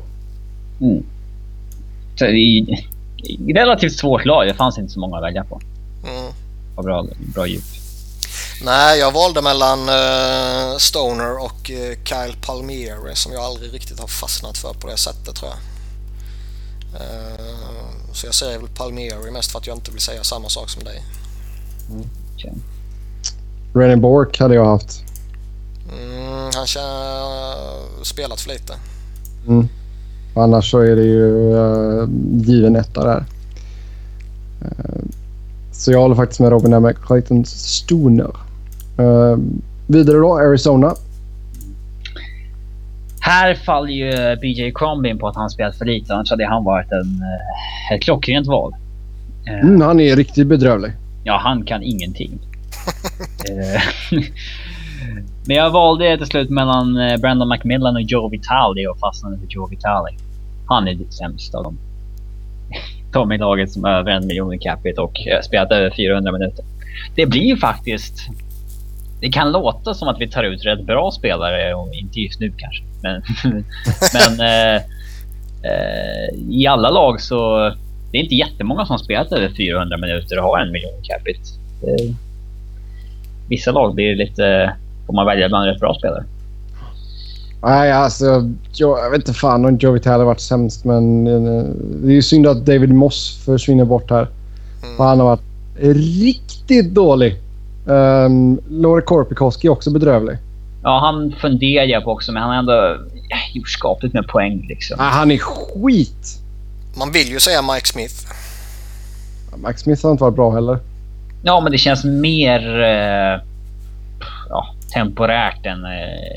Så i, i relativt svårt lag. Det fanns inte så många att välja på. Mm. Och bra, bra djup. Nej, jag valde mellan eh, Stoner och eh, Kyle Palmieri som jag aldrig riktigt har fastnat för på det sättet tror jag. Eh, så jag säger väl Palmieri mest för att jag inte vill säga samma sak som dig. Okej. Rennie Bork hade jag haft. Mm, han har spelat för lite. Mm. Annars så är det ju uh, given etta där. Eh, så jag håller faktiskt med Robin där med Clayton Stoner. Eh, vidare då, Arizona. Här faller ju BJ Crombie in på att han spelat för lite. Annars hade han varit en, eh, ett klockrent val. Eh, Mm, han är riktigt bedrövlig. Ja, han kan ingenting. Men jag valde till slut mellan Brandon McMillan och Joe Vitale och fastnade för Joe Vitale. Han är det sämsta av dem. De i laget som över en miljon i capita och spelat över 400 minuter. Det blir ju faktiskt... Det kan låta som att vi tar ut rätt bra spelare och inte just nu kanske. Men, men eh, eh, i alla lag så... Det är inte jättemånga som spelat över 400 minuter och har en miljon capita. Eh, vissa lag blir lite... Får man välja bland rätt bra spelare. Nej, alltså jag, jag vet inte fan om Joe Vitale har varit sämst men eh, det är ju synd att David Moss försvinner bort här. För han har varit riktigt dålig. Um, Lore Korpikoski är också bedrövlig. Ja, han funderar jag på också, men han har ändå gjort skapligt med poäng liksom. Ah, han är skit! Man vill ju säga Mike Smith. Max Smith har inte varit bra heller. Ja, men det känns mer eh, ja, temporärt än eh,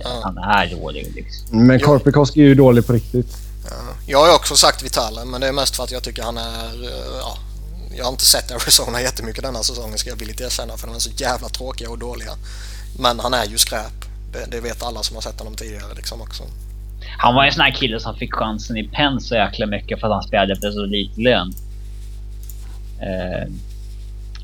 Ja. att han är dålig. Liksom. Men. Korpikoski är ju dålig på riktigt. Ja. Jag har också sagt Vitale men det är mest för att jag tycker han är... eh, Ja, jag har inte sett Arizona jättemycket denna säsongen ska jag villigt erkänna för de är så jävla tråkiga och dåliga. Men han är ju skräp. Det, det vet alla som har sett honom tidigare liksom också. Han var en sån här kille som fick chansen i Penn så jäkla mycket för att han spelade efter så lite lön. Eh,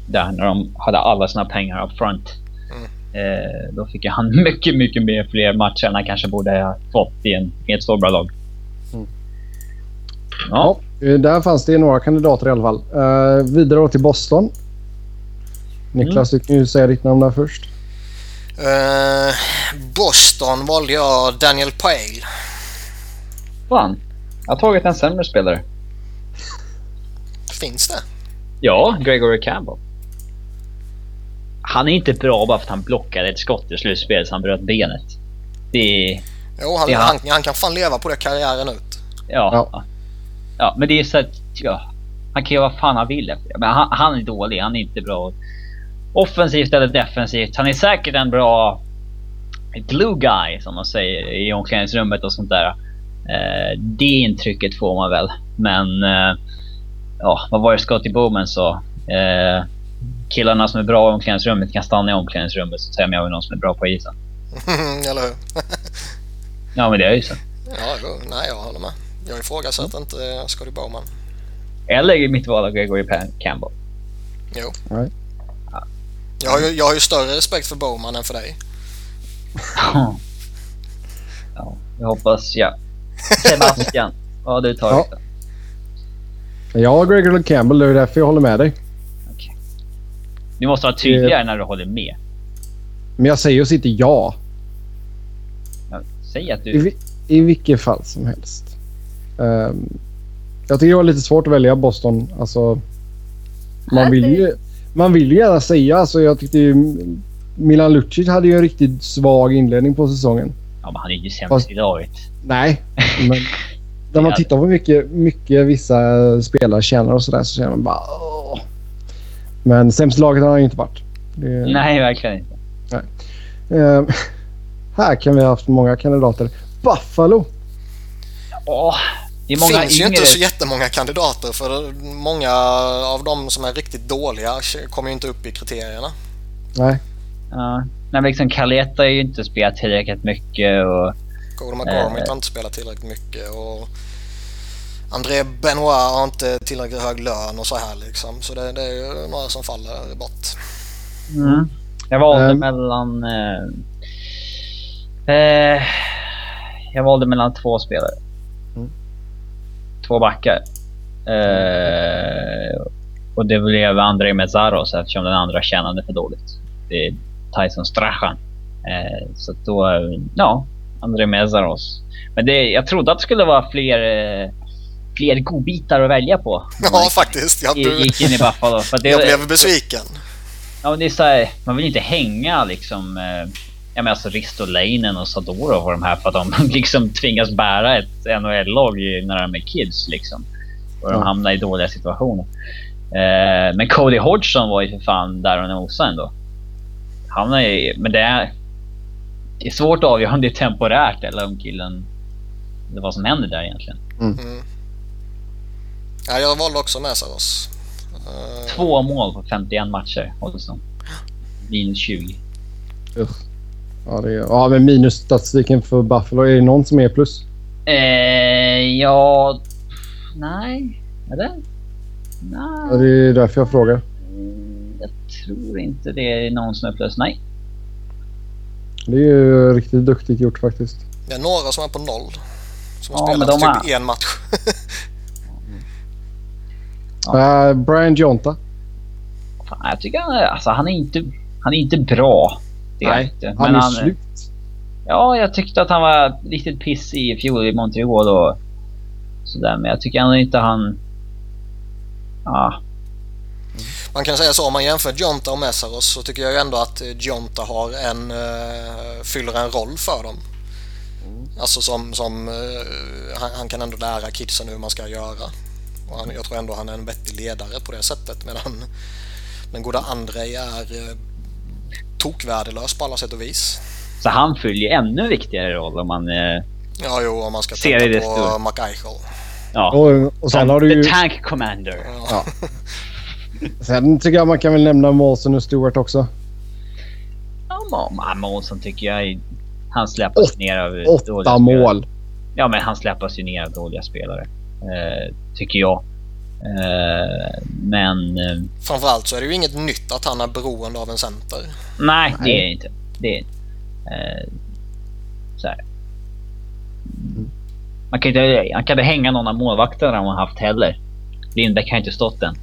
där när de hade alla sina pengar up front. Mm. Eh, då fick han mycket, mycket mer fler matcher än han kanske borde ha fått i, en, i ett så bra lag. Mm. Ja. Eh, där fanns det några kandidater i alla fall. Uh, vidare då till Boston. Niklas, du kan ju säga ditt namn där först. Eh, Boston valde jag Daniel Pale. Fan. Jag har tagit en sämre spelare. Finns det? Ja, Gregory Campbell. Han är inte bra bara för att han blockade ett skott i slutspelet så han bröt benet. Det är... Jo, han, Ja. han, han kan fan leva på det karriären ut. Ja. Ja, ja men det är så att... Ja, han kan göra vad fan han vill efter det. Men han, han är dålig. Han är inte bra offensivt eller defensivt. Han är säkert en bra glue guy som man säger i omklädningsrummet och sånt där. Eh, det intrycket får man väl. Men... Eh, ja, vad var det Scotty Bowman sa? Eh, killarna som är bra i omklädningsrummet kan stanna i omklädningsrummet så säger jag någon som är bra på isen. Eller hur? Ja men det är ju så. ja, jo, nej jag håller med. Jag ifrågasätter inte eh, Scotty Bowman. Eller i mitt val av Gregory Campbell. Jo. Nej. Jag har, ju, jag har ju större respekt för Bowman än för dig. ja, jag hoppas ja. Sebastian, vad har du tagit då? Jag har Gregory Campbell, det är därför jag håller med dig. Du måste vara tydligare när du håller med. Men jag säger oss inte ja. Ja, Säg att I, du... vi- I vilket fall som helst. Ehm, jag tycker det var lite svårt att välja Boston. Alltså, man, vill ju, man vill ju gärna säga. Alltså, jag tyckte ju Milan Lucic hade ju en riktigt svag inledning på säsongen. Ja, men han är ju sämst Fast- i laget. Nej, men när man tittar på hur mycket, mycket vissa spelare tjänar och sådär så känner man bara åh. Men sämst i laget har han ju inte varit. Det, Nej, verkligen inte. Ehm, här kan vi ha haft många kandidater. Buffalo. Åh, det är Det många finns ju yngre. inte så jättemånga kandidater för många av de som är riktigt dåliga kommer ju inte upp i kriterierna. Nej. Ja. Nej, men liksom Caleta har ju inte spelat tillräckligt mycket och... Cody McCormick Eh. har inte spelat tillräckligt mycket och André Benoit har inte tillräckligt hög lön och så här liksom. Så det, det är ju några som faller bort. Mm. Jag valde Ehm. mellan... Eh, eh, jag valde mellan två spelare. Två backar. Eh, och det blev André Mezzaros eftersom den andra tjänade för dåligt. Det är Tyson Strachan. Eh, så då, eh, ja, André Mezzaros. Men det, jag trodde att det skulle vara fler, eh, fler godbitar att välja på. Ja faktiskt. Jag, gick- gick in i Buffalo. För det, jag blev besviken. Ja, det är så här, man vill inte hänga liksom... Eh, jag menar alltså Ristolainen och Sadorov och de här för att de liksom tvingas bära ett NHL-lag i- när de är kids liksom. Och de Ja. hamnar i dåliga situationer. Eh, men Cody Hodgson var ju för fan där och nosade ändå. Han är ju- men det är... Det är svårt att avgöra om det är temporärt eller om killen... Eller vad som händer där egentligen. Mm. Ja, jag valde också Mäsaros. Uh, Två mål på 51 matcher, Hodgson. Minus 20. Usch. Ja, det är, ja, men minusstatistiken för Buffalo. Är det någon som är plus? Eh, ja... Nej. Eller? Ja, Nej. det är därför jag frågar. Mm, Jag tror inte det är någon som är plus. Nej. Det är ju riktigt duktigt gjort faktiskt. det är några som är på noll. Som har Ja, spelat typ är- en match. Ja. Eh, Brian Jonta. Fan, jag tycker han är, alltså, han är inte... Han är inte bra. Det Nej, inte. Han är han, slut. ja, jag tyckte att han var riktigt pissig i fjol i Montreal och sådär. Men jag tycker ändå inte han... Ja, Man kan säga så om man jämför Jonta och Messaros så tycker jag ändå att eh, Jonta har en, uh, fyller en roll för dem. Alltså som, som eh, han, han kan ändå lära kidsen hur man ska göra. Och han, jag tror ändå han är en vettig ledare på det sättet medan den goda Andrei är uh, tokvärdelös på alla sätt och vis. så han fyller ju ännu viktigare roll om man... Eh, Ja, jo, om man ska Ser i tänka det på stora. McEichel. ja. Och, och sen har du ju... The Tank Commander. Ja. Sen tycker jag man kan väl nämna Molson och Stewart också. Ja, Månsson tycker jag... Han släppas Åt- ner av dåliga Åtta spelare. mål. Ja, men han släppas ju ner av dåliga spelare. Eh, tycker jag. Eh, men... Eh, Framförallt så är det ju inget nytt att han är beroende av en center. nej, det är inte. Det är inte. Eh, så här. Man kan inte, han kan inte hänga någon av målvakterna han haft heller. Lindbäck har inte stått än.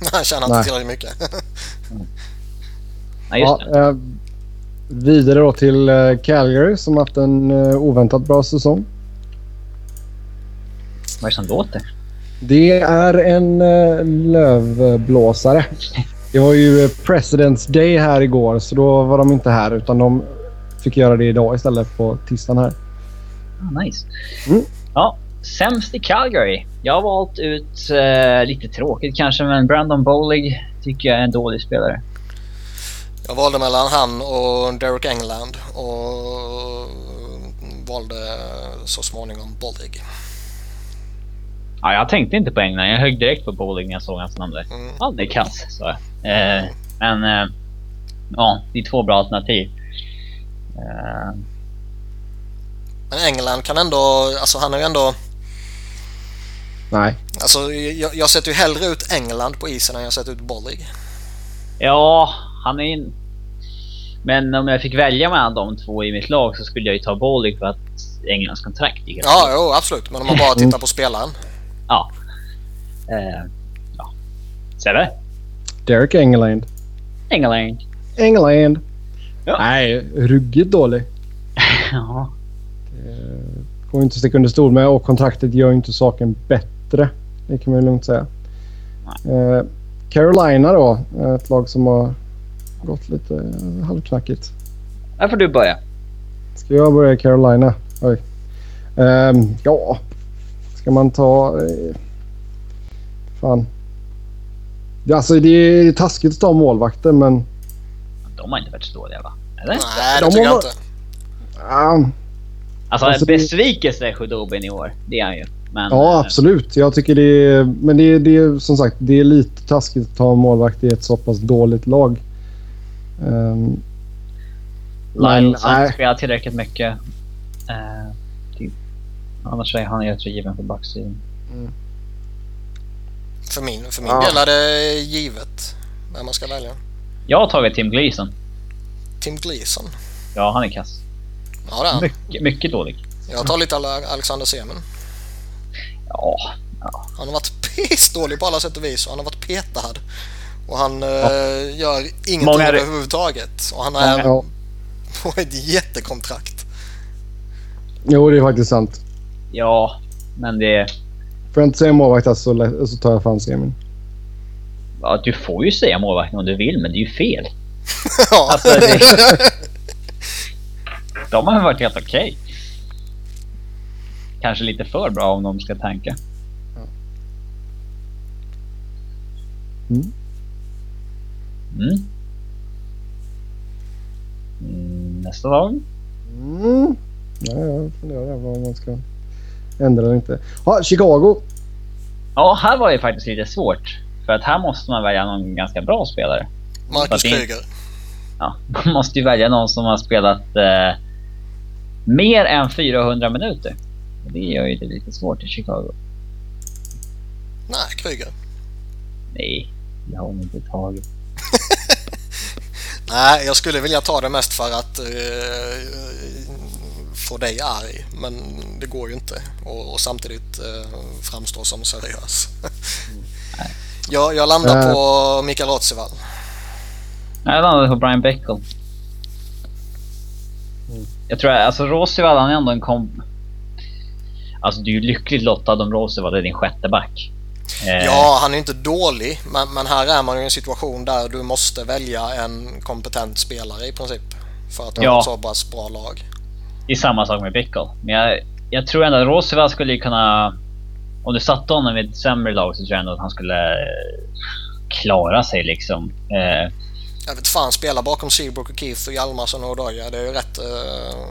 Han tjänar inte tillräckligt mycket. Nej, just Ja, det. eh, vidare då till Calgary som haft en oväntat bra säsong. Vad är det som låter? Det är en eh, lövblåsare. Det var ju eh, President's Day här igår så då var de inte här utan de fick göra det idag istället på tisdagen här. Ah, nice. Mm. Ja, sämst i Calgary. Jag har valt ut, eh, lite tråkigt kanske, men Brandon Bowlig tycker jag är en dålig spelare. Jag valde mellan han och Derek England och valde så småningom Bollig. Ja, jag tänkte inte på England. Jag högg direkt på Bowling när jag såg hans namn där. Mm. Ja, det är kass, sa jag. Eh, men eh, ja, det är två bra alternativ. Eh, Men England kan ändå, alltså han är ju ändå, Nej. alltså jag, jag sätter ju hellre ut England på isen än jag sätter ut Bollig. ja, han är in... Men om jag fick välja mellan de två i mitt lag så skulle jag ju ta Bowling för att Englands kontrakt gick Ja, jo absolut, men om man bara tittar på spelaren. Ja. Eh, ja. Sebbe? Derek Engeland. England. England. Ja. Nej, ruggigt dålig. ja. Eh, Går inte att sticka under stol med och kontraktet gör inte saken bättre. Det kan man ju lugnt säga. Eh, Carolina då. Ett lag som har gått lite halvknackigt. Här får du börja. Ska jag börja i Carolina? Oj. Ehm, ja, ska man ta... Eh, fan. Det, alltså, det är taskigt att ta målvakter men... De har inte varit så dåliga va? Eller? Nej, det De tycker jag har- inte. ah, Alltså, Alltså, det- besvikelse är Khudobin i år. Det är han ju. Men, Ja, absolut. Jag tycker det är... Men det är, det är som sagt det är lite taskigt att ta en målvakt i ett så pass dåligt lag. Um, har nej. inte spelat tillräckligt mycket. Eh. Annars är han rätt så given på backsidan. För min, för min Ja. del är det givet vem man ska välja. Jag har tagit Tim Gleason. Tim Gleason. Ja, han är kass. Ja, det är han. Mycket, mycket dålig. Jag tar lite Ale- Alexander Semen. Ja, Han har varit pissdålig på alla sätt och vis och han har varit petad. Och han eh, gör ingenting Många- överhuvudtaget. Och han är ja. på ett jättekontrakt. Jo, det är faktiskt sant. Ja, men det... Får jag inte säga målvakt alltså, så, tar jag fan semin. Ja, du får ju säga målvakten om du vill, men det är ju fel. ja. Alltså, det, de har varit helt okej. Kanske lite för bra om de ska tanka. Mm. Mm. Mm, nästa lag. Mm. Ja, jag funderar på om man ska ändra eller inte. Ja, Chicago. Ja, här var det faktiskt lite svårt. För att här måste man välja någon ganska bra spelare. Marcus Kryger. Ja, man måste ju välja någon som har spelat eh, mer än 400 minuter. Det gör ju det lite svårt i Chicago. Nej, Kryger. Nej, det har inte tagit. Nej, jag skulle vilja ta det mest för att eh, få dig arg. Men det går ju inte. Och, och samtidigt eh, framstå som seriös. jag, jag landar Eh. på Mikael Rotsevall. Jag landade på Brian Beckel. Jag tror alltså Rosivall han är ändå en kom... Alltså du är ju lyckligt lottad om Rosivall är din sjätte back. Eh, Ja, han är inte dålig. Men, men här är man ju i en situation där du måste välja en kompetent spelare i princip. För att du Ja. ett så pass bra lag. Det är samma sak med Beckel. Men jag, jag tror ändå att Rosivall skulle kunna... Om du satte honom i ett sämre lag så tror jag ändå att han skulle eh, klara sig liksom. Eh, Jag vet fan, spela bakom Seabrook och Keith och Hjalmarsson och Odoja. Det är ju rätt... eh,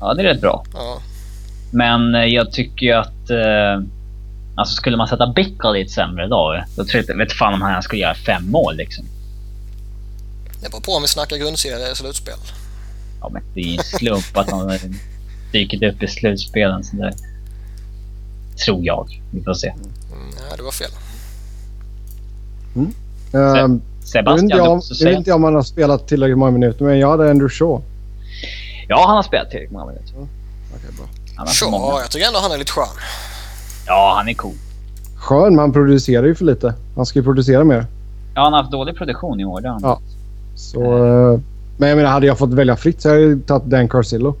ja, det är rätt bra. ja. Men eh, jag tycker ju att... Eh, alltså skulle man sätta Beckel i ett sämre lag, då tror jag vet fan om han skulle göra fem mål liksom. Det beror på om vi snackar grundserie och slutspel. Ja, men det är ju en slump att han dykt upp i slutspelen. Så där. Tror jag. Vi får se. Mm, nej, det var fel. Jag, vet inte Sebastian, jag, du jag måste vet inte om han har spelat tillräckligt många minuter, men jag hade Andrew Shaw. Ja, han har spelat tillräckligt många minuter. Bra. Har för många. Sure, jag tycker ändå han är lite skön. Ja, han är cool. Skön, men han producerar ju för lite. Han ska ju producera mer. Ja, han har haft dålig produktion i år. Ja. Så, eh, men jag menar, hade jag fått välja fritt så hade jag tagit Dan Carcillo.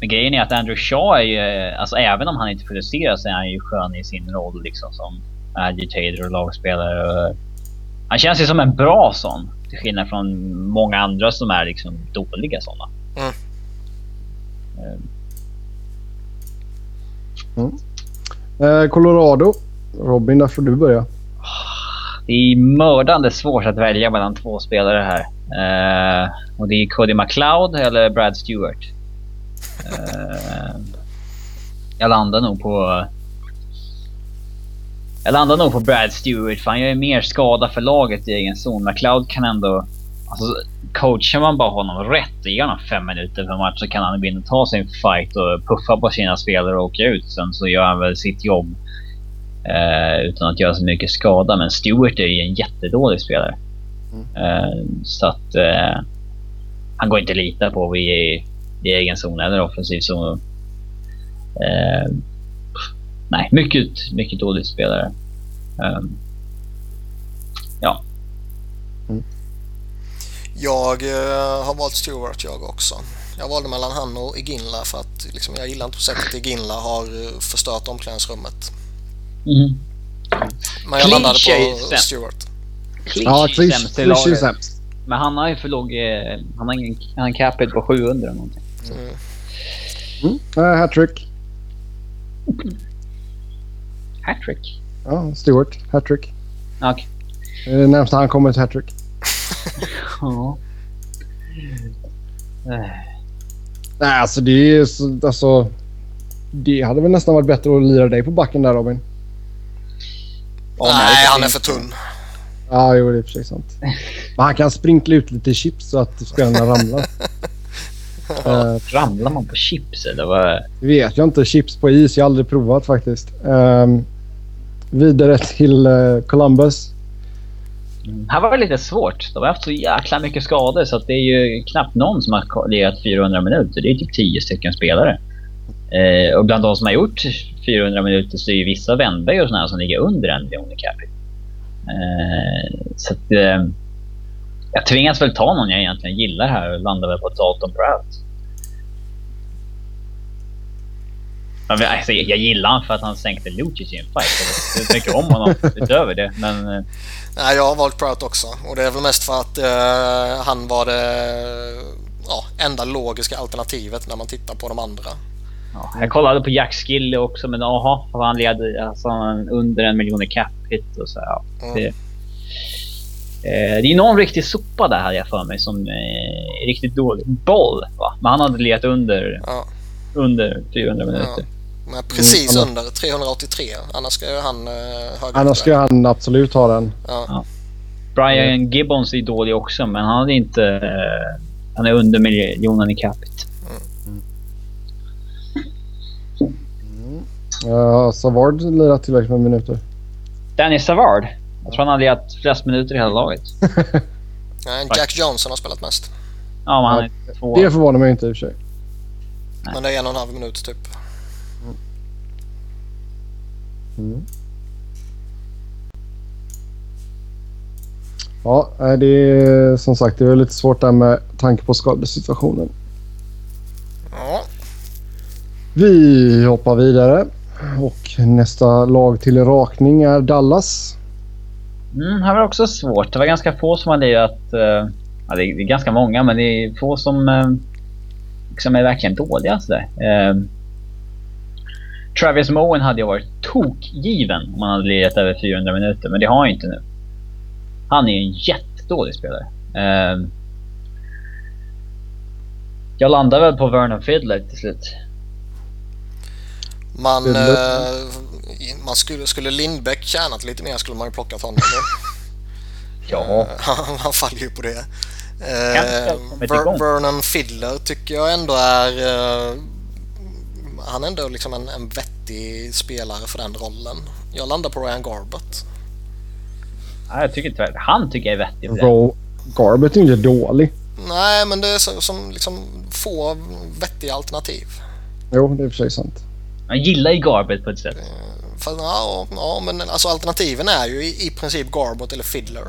Men grejen är att Andrew Shaw är ju... Alltså även om han inte producerar så är han ju skön i sin roll liksom som agitator och lagspelare. Han känns ju som en bra sån. Till skillnad från många andra som är liksom dåliga såna. Mm. Eh, Eh, Colorado. Robin, där får du börja. Det är mördande svårt att välja mellan två spelare här. Uh, och det är Cody McLeod eller Brad Stewart. Uh, jag landar nog på... Jag landar nog på Brad Stewart för han gör ju mer skada för laget i egen zon. McLeod kan ändå... Alltså, coachar man bara honom rätt och ger honom fem minuter per match så kan han gå ta sin fight och puffa på sina spelare och åka ut. Sen så gör han väl sitt jobb Uh, utan att göra så mycket skada. Men Stewart är ju en jättedålig spelare. Eh, så att eh, han går inte att lita på i, i egen zon eller offensiv zon. Eh, nej, mycket, mycket dålig spelare. Eh, ja, Jag eh, har valt Stewart jag också. Jag valde mellan han och Iginla för att liksom, jag gillar inte på sättet Iginla har förstört omklädningsrummet. mm. Men jag landade Cliche är på sämst. Stewart. Ja, Cliche är sämst. Men han har ju för låg... Eh, han har ingen han har en capita på 700 eller någonting. Mm. Mm. Uh, hattrick. Hattrick. Ja, Stewart. Hattrick. Okej. Det är det närmsta han kommer ett hattrick. Ja. Eh, Nej, alltså det är så, alltså, Det hade väl nästan varit bättre att lira dig på backen där Robin. Ja, Nej, det- han är för tunn. Ja, jo, det är för sig sant. Men han kan sprinkla ut lite chips så att spelarna ramlar. Eh, Ramlar man på chips eller vad? Det vet jag inte. Chips på is. Jag har aldrig provat faktiskt. Ehm, vidare till eh, Columbus. Här var det lite svårt. De har haft så jäkla mycket skador så att det är ju knappt någon som har lirat 400 minuter. Det är typ 10 stycken spelare. Eh, och bland de som har gjort 400 minuter så är ju vissa Wennberg och här som ligger under en miljon i capita. Eh, så att, eh, jag tvingas väl ta någon jag egentligen gillar här och landar väl på Dalton Prout. Jag, alltså, jag gillar honom för att han sänkte Lucic i en fight. Jag tycker om honom utöver det. Men eh, Nej, jag har valt Prout också. Och det är väl mest för att eh, han var det ja, enda logiska alternativet när man tittar på de andra. Ja, jag kollade på Jack Skille också, men aha, han led alltså, under en miljon i cap hit och så. Ja, Mm. det, eh, det är någon riktig sopa där hade jag för mig som eh, är riktigt dålig. Boll, va? Men han hade legat under, Ja, under 400 minuter. men precis Mm. under 383. Annars ska ju han eh, Annars ska han absolut ha den. Ja. Brian Gibbons är dålig också, men han hade inte... Eh, han är under miljonen i capita. Uh, Savard lirat tillräckligt med minuter. Danny Savard. Jag tror han hade legat flest minuter i hela laget. Nej, Jack Johnson har spelat mest. Ja, men han är två. Det förvånar mig inte i och för sig. Men det är en och en halv minut typ. Ja, nej, det är som sagt det är lite svårt där med tanke på skadesituationen. Ja, Vi hoppar vidare. Och nästa lag till rakning är Dallas. Mm, här var det också svårt. Det var ganska få som hade lirat... Uh, eh, ja, det är, ganska många, men det är få som uh, liksom är verkligen dåliga. Sådär. Uh, eh, Travis Moen hade ju varit tokgiven om han hade lirat över 400 minuter, men det har han ju inte nu. Han är en jättedålig spelare. Jag landar väl på Vernon Fiddler till slut man, Det eh, man skulle, skulle Lindbäck tjänat lite mer skulle man ju plockat honom. Ja. Han han faller ju på det. Eh, Ver-. Vernon Fiddler tycker jag ändå är... Eh, han är ändå liksom en, en vettig spelare för den rollen. Jag landar på Ryan Garbett. Nej, jag tycker inte Han tycker jag är vettig för det. Ro- Garbett är inte dålig. Nej, men det är så, som liksom få vettiga alternativ. Jo, det är i och för sig sant. Jag gillar ju Garbet på ett sätt. För, ja, ja, men alltså alternativen är ju i, i princip Garbett eller Fiddler.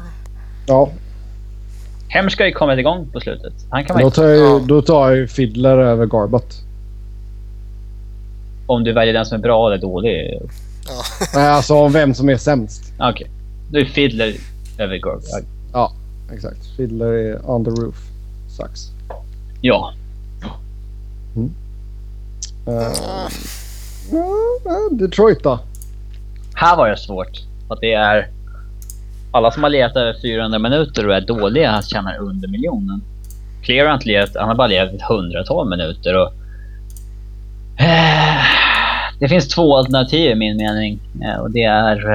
Ja, Hem ska ju kommit igång på slutet. Han kan då tar, jag, Ja. då tar jag ju Fiddler över Garbett. om du väljer den som är bra eller dålig. Ja. Nej, alltså om vem som är sämst. Okej. Då är Fiddler över Garbet. Exakt. Fiddler är on the roof. Sucks. Ja. Uh, ja, Detroit då? Här var det svårt. För att det är... Alla som har legat över 400 minuter och är dåliga tjänar under miljonen. Clear har inte han har bara legat ett hundratal minuter och... Eh, det finns två alternativ i min mening. Eh, och det är...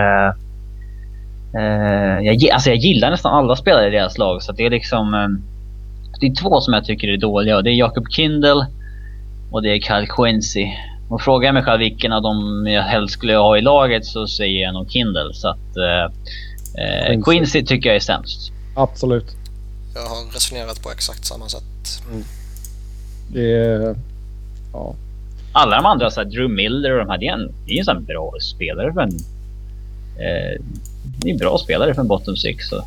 Eh, jag, alltså jag gillar nästan alla spelare i deras lag så det är liksom... Det är två som jag tycker är dåliga och det är Jacob Kindle och det är Kyle Quincy. Och frågar jag mig själv vilken av dem jag helst skulle ha i laget så säger jag nog Kindle. Så att eh, eh, Quincy. Quincy tycker jag är sämst. Absolut. Jag har resonerat på exakt samma sätt. Det är... Ja. Alla de andra, så här, Drew Miller och de här, det är en, det är en sån här bra spelare för en... Eh, det är en bra spelare för en bottom six. Så.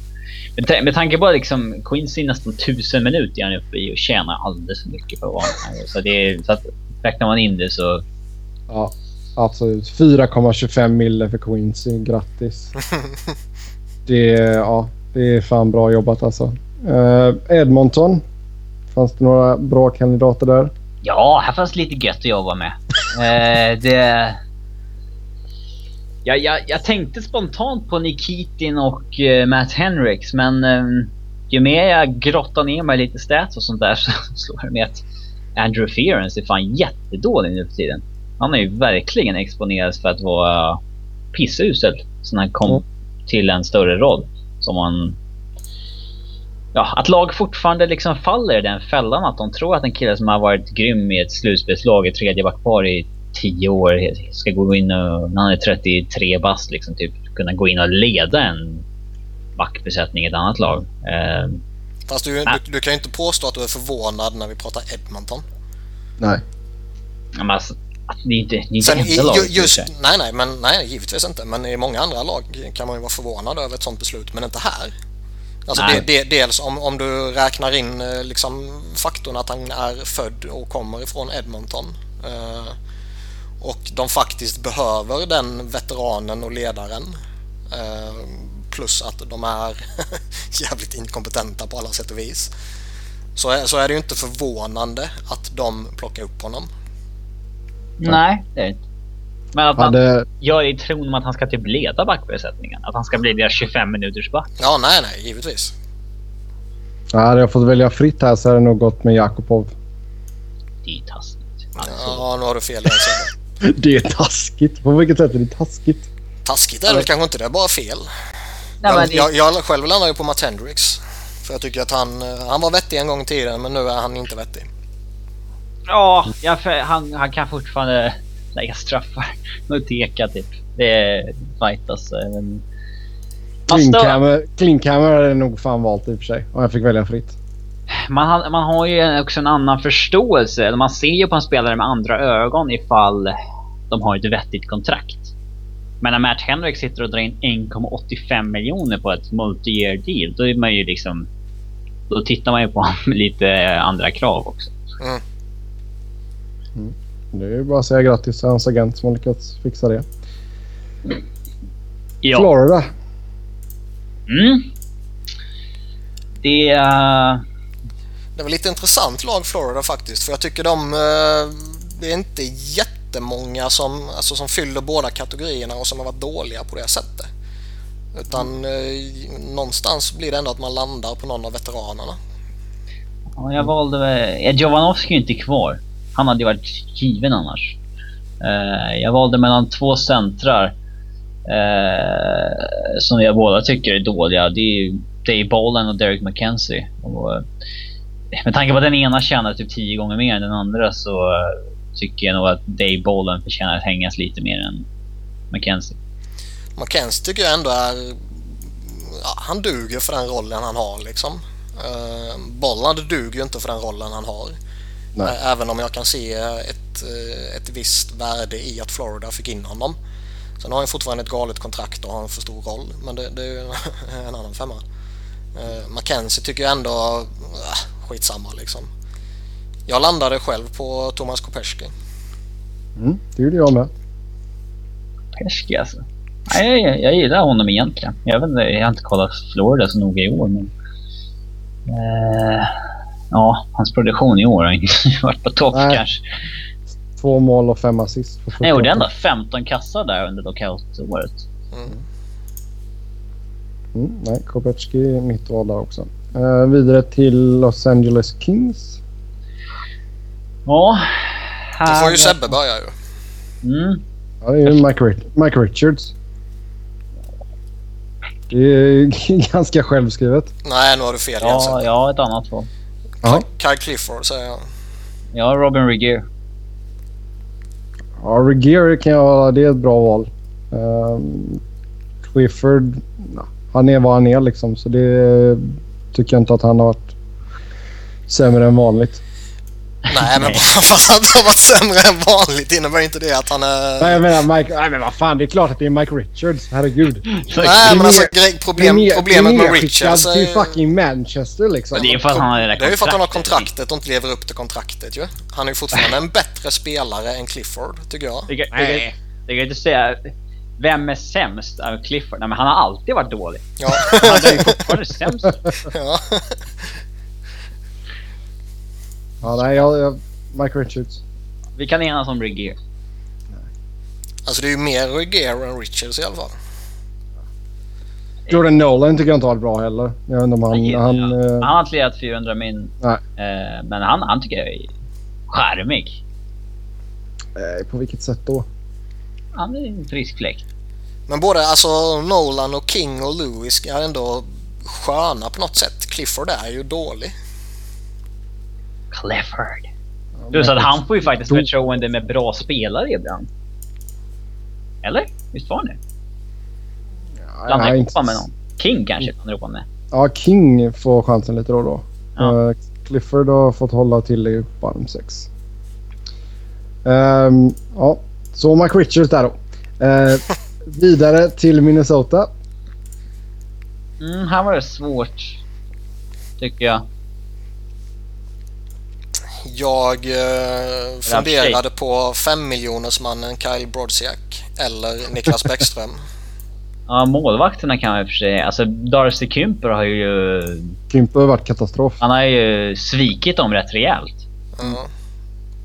Med, med tanke på att liksom Quincy nästan tusen minuter är han uppe i och tjänar alldeles för mycket för att vara. Så, det är, så att räknar man in det så... ja. Absolut. 4,25 mille för Quincy. Grattis. Det är, ja, det är fan bra jobbat alltså. Eh, Edmonton. Fanns det några bra kandidater där? Ja, här fanns lite gött att jobba med. Eh, det... Ja, jag, jag tänkte spontant på Nikitin och eh, Matt Henriks, men eh, ju mer jag grottar ner mig lite stats och sånt där så slår det mig att Andrew Ference är fan jättedålig nu för tiden. Han är ju verkligen exponerad för att vara pissusel sen han kom Mm. till en större roll. Som han... Ja, att lag fortfarande liksom faller i den fällan att de tror att en kille som har varit grym i ett slutspelslag i tredje backpar i tio år ska gå in och, när han är 33 bast liksom typ kunna gå in och leda en backbesättning i ett annat lag. Eh, Fast du, du, du kan ju inte påstå att du är förvånad när vi pratar Edmonton. Nej. men alltså, det är inte, det är inte Sen enda laget. ju, just, nej, nej, men nej, givetvis inte. Men i många andra lag kan man ju vara förvånad över ett sånt beslut, men inte här. Alltså det, det, dels om, om du räknar in eh, liksom faktorn att han är född och kommer ifrån Edmonton. Eh, och de faktiskt behöver den veteranen och ledaren. Eh, plus att de är jävligt inkompetenta på alla sätt och vis. Så är, så är det ju inte förvånande att de plockar upp honom. Nej, det är det inte. Men att man Hade, gör det i tron om att han ska typ leda backbesättningen. Att han ska bli deras 25 minuters back. Ja, nej, nej, givetvis. hade jag fått välja fritt här så hade det nog gått med Jakubov. Det är taskigt. Alltså, Ja, nu har du fel. Det är taskigt. På vilket sätt är det taskigt? Taskigt är det kanske inte, det är bara fel. Nej, men jag, det, jag, jag själv landar ju på Matt Hendricks. För jag tycker att han, eh, han var vettig en gång i tiden men nu är han inte vettig. Ja, jag, han, han kan fortfarande lägga straffar och teka typ. Det är fightas. eh, Men... Klinkhammer, Klinkhammer hade nog fan valt i och för sig. Om jag fick välja fritt. man, har- man har ju också en annan förståelse. Man ser ju på en spelare med andra ögon ifall de har ett vettigt kontrakt. Men när Matt Henrik sitter och drar in 1,85 miljoner på ett multi-year deal, då är man ju liksom... Då tittar man ju på honom med lite andra krav också. Det är ju bara att säga grattis till hans agent som har lyckats fixa det. Ja. Florida. Mm. Det är... Det var lite intressant lag Florida faktiskt för jag tycker de... eh, Det är inte jättemånga som, alltså, som fyller båda kategorierna och som har varit dåliga på det sättet. Utan eh, någonstans blir det ändå att man landar på någon av veteranerna. Ja, jag valde väl... Jovanovski är inte kvar. Han hade ju varit given annars. Eh, jag valde mellan två centrar. eh, som jag båda tycker är dåliga. Det är ju Dave Bolan och Derek McKenzie. Och, eh, med tanke på att den ena tjänar typ tio gånger mer än den andra så eh, tycker jag nog att Dave Bolan förtjänar att hängas lite mer än McKenzie. McKenzie tycker jag ändå är... Ja, han duger för den rollen han har liksom. Eh, uh, Bolland duger ju inte för den rollen han har. Nej. Även om jag kan se ett, eh, ett visst värde i att Florida fick in honom. Sen har han fortfarande ett galet kontrakt och har en för stor roll. Men det, det är en annan femma. Uh, Mackenzie tycker jag ändå... Uh, skitsamma liksom. Jag landade själv på Thomas Kopeschki. Mm, det gjorde jag med. Pesky alltså. Nej, jag, jag gillar honom egentligen. Jag, vet inte, jag har inte kollat Florida så noga i år men... Eh, ja, hans produktion i år har inte varit på topp Nej. kanske. Två mål och fem assist. Han gjorde 48. ändå 15 kassar där under lockout-året. Mm. Mm, nej, Kopecki är mitt val där också. Eh, vidare till Los Angeles Kings. Ja. Då får ju här- Sebbe börja ju. Mm. Ja, det är ju Mike, Ri- Mike Richards. Det är ganska självskrivet. Nej, nu har du fel igen Ja, jag har ett annat val. Ja. Kyle Clifford säger jag. Har Robin Regier. Ja, Regier kan jag vara. Det är ett bra val. Um, Clifford, ja, han är vad han är liksom. Så det tycker jag inte att han har varit sämre än vanligt. Nej, men bara för att han har varit sämre än vanligt innebär inte det att han är... Nej, jag menar Mike... Nej, men vad fan. Det är klart att det är Mike Richards. Herregud. Nej, men alltså grej, problem, Det är problemet med Richards till är... fucking Manchester liksom. Det är för att han har det Det är ju för att han har kontraktet. kontraktet och inte lever upp till kontraktet ju. Han är ju fortfarande en bättre spelare än Clifford, tycker jag. Det kan- det kan- kan inte säga vem är sämst av Clifford. Nej, men han har alltid varit dålig. Ja. Han är ju fortfarande sämst. ja. Ja, nej, jag, jag, Mike Richards. Vi kan enas om Regier. Alltså det är ju mer Regier än Richards i alla fall. Jordan Nolan tycker jag inte har varit bra heller. Jag vet inte om han... Han, han, han, eh, han har inte lirat 400 min. Nej. Eh, men han, han tycker jag är charmig. Eh, på vilket sätt då? Han är en frisk fläkt. Men både alltså Nolan och King och Lewis är ändå sköna på något sätt. Clifford är ju dålig. Clifford. Plus att han får ju faktiskt Då- förtroende med bra spelare ibland. Eller? Visst var han det? Ja, Blandar ihop inte- med någon. King kanske ihop honom med. Ja, King får chansen lite då och då. Ja. Eh, Clifford har fått hålla till i bottom six. Ehm, ja, så Mike Richards där då. Eh, vidare till Minnesota. Mm, här var det svårt. Tycker jag. Jag eh, funderade på 5 miljonersmannen Kyle Brodziak eller Niklas Bäckström. Ja, målvakterna kan man i och för sig... Alltså Darcy Kymper har ju... Kymper har varit katastrof. Han har ju svikit dem rätt rejält. Ja.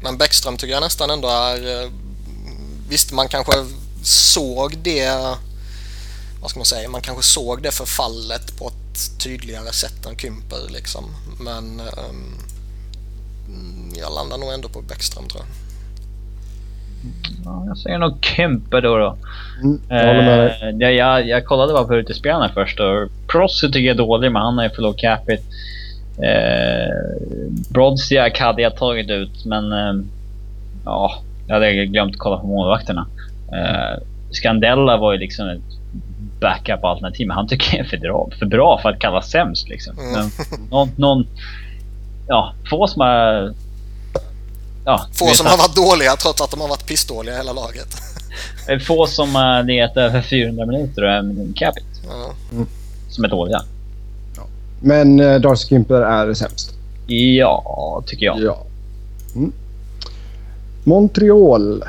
Men Bäckström tycker jag nästan ändå är... eh, Visst, man kanske såg det... Vad ska man säga? Man kanske såg det förfallet på ett tydligare sätt än Kymper liksom. Men ehm, jag landar nog ändå på Bäckström tror jag. Ja, jag säger nog Kymper då. då. Mm, jag. Eh, jag, jag, jag kollade bara på utespelarna först och Prosser tycker jag är dålig men han har ju för låg capita. Eh, Brodziak hade jag tagit ut men eh, ja, jag hade glömt kolla på målvakterna. Eh, Scandella var ju liksom ett backup-alternativ men han tycker jag är för bra för, bra för att kallas sämst liksom. Mm. Men någon, någon, ja, få som har... Ja, Få som att- har varit dåliga trots att de har varit pissdåliga hela laget. är få som har legat över 400 minuter och en capita. Ja. Som är dåliga. Men eh, Darcy Kymper är sämst. Ja, tycker jag. Ja. Mm. Montreal.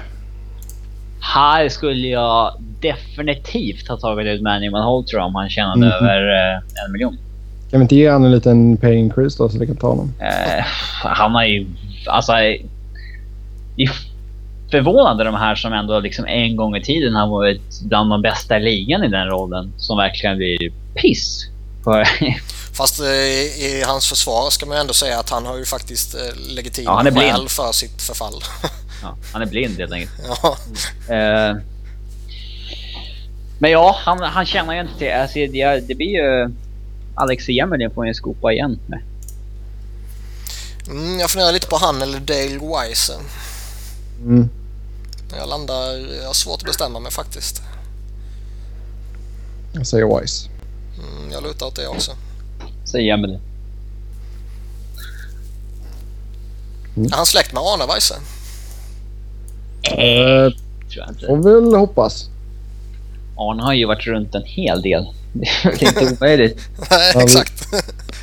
Här skulle jag definitivt ha tagit ut Manny Malholter om han tjänade Mhm. över eh, en miljon. Kan vi inte ge honom en liten pay increase då så vi kan ta honom? Eh, han har ju... Alltså... Det är förvånande de här som ändå liksom en gång i tiden har varit bland de bästa i ligan i den rollen. Som verkligen blir piss. Fast eh, i hans försvar ska man ändå säga att han har ju faktiskt eh, legitima Ja, skäl för sitt förfall. ja, han är blind helt enkelt. ja. Eh, men ja, han, han tjänar ju inte till... Alltså, det, det blir ju... Alex Emerlin får ju en skopa igen. med. mm, jag funderar lite på han eller Dale Wise. Mm. Jag landar... Jag har svårt att bestämma mig faktiskt. Jag säger Wise. Mm, jag lutar åt det också. Säger Emerlin. Är han släkt med Arne Weise? Eh, Tror jag inte. får väl hoppas. Arne har ju varit runt en hel del. Det är inte omöjligt. Nej, exakt.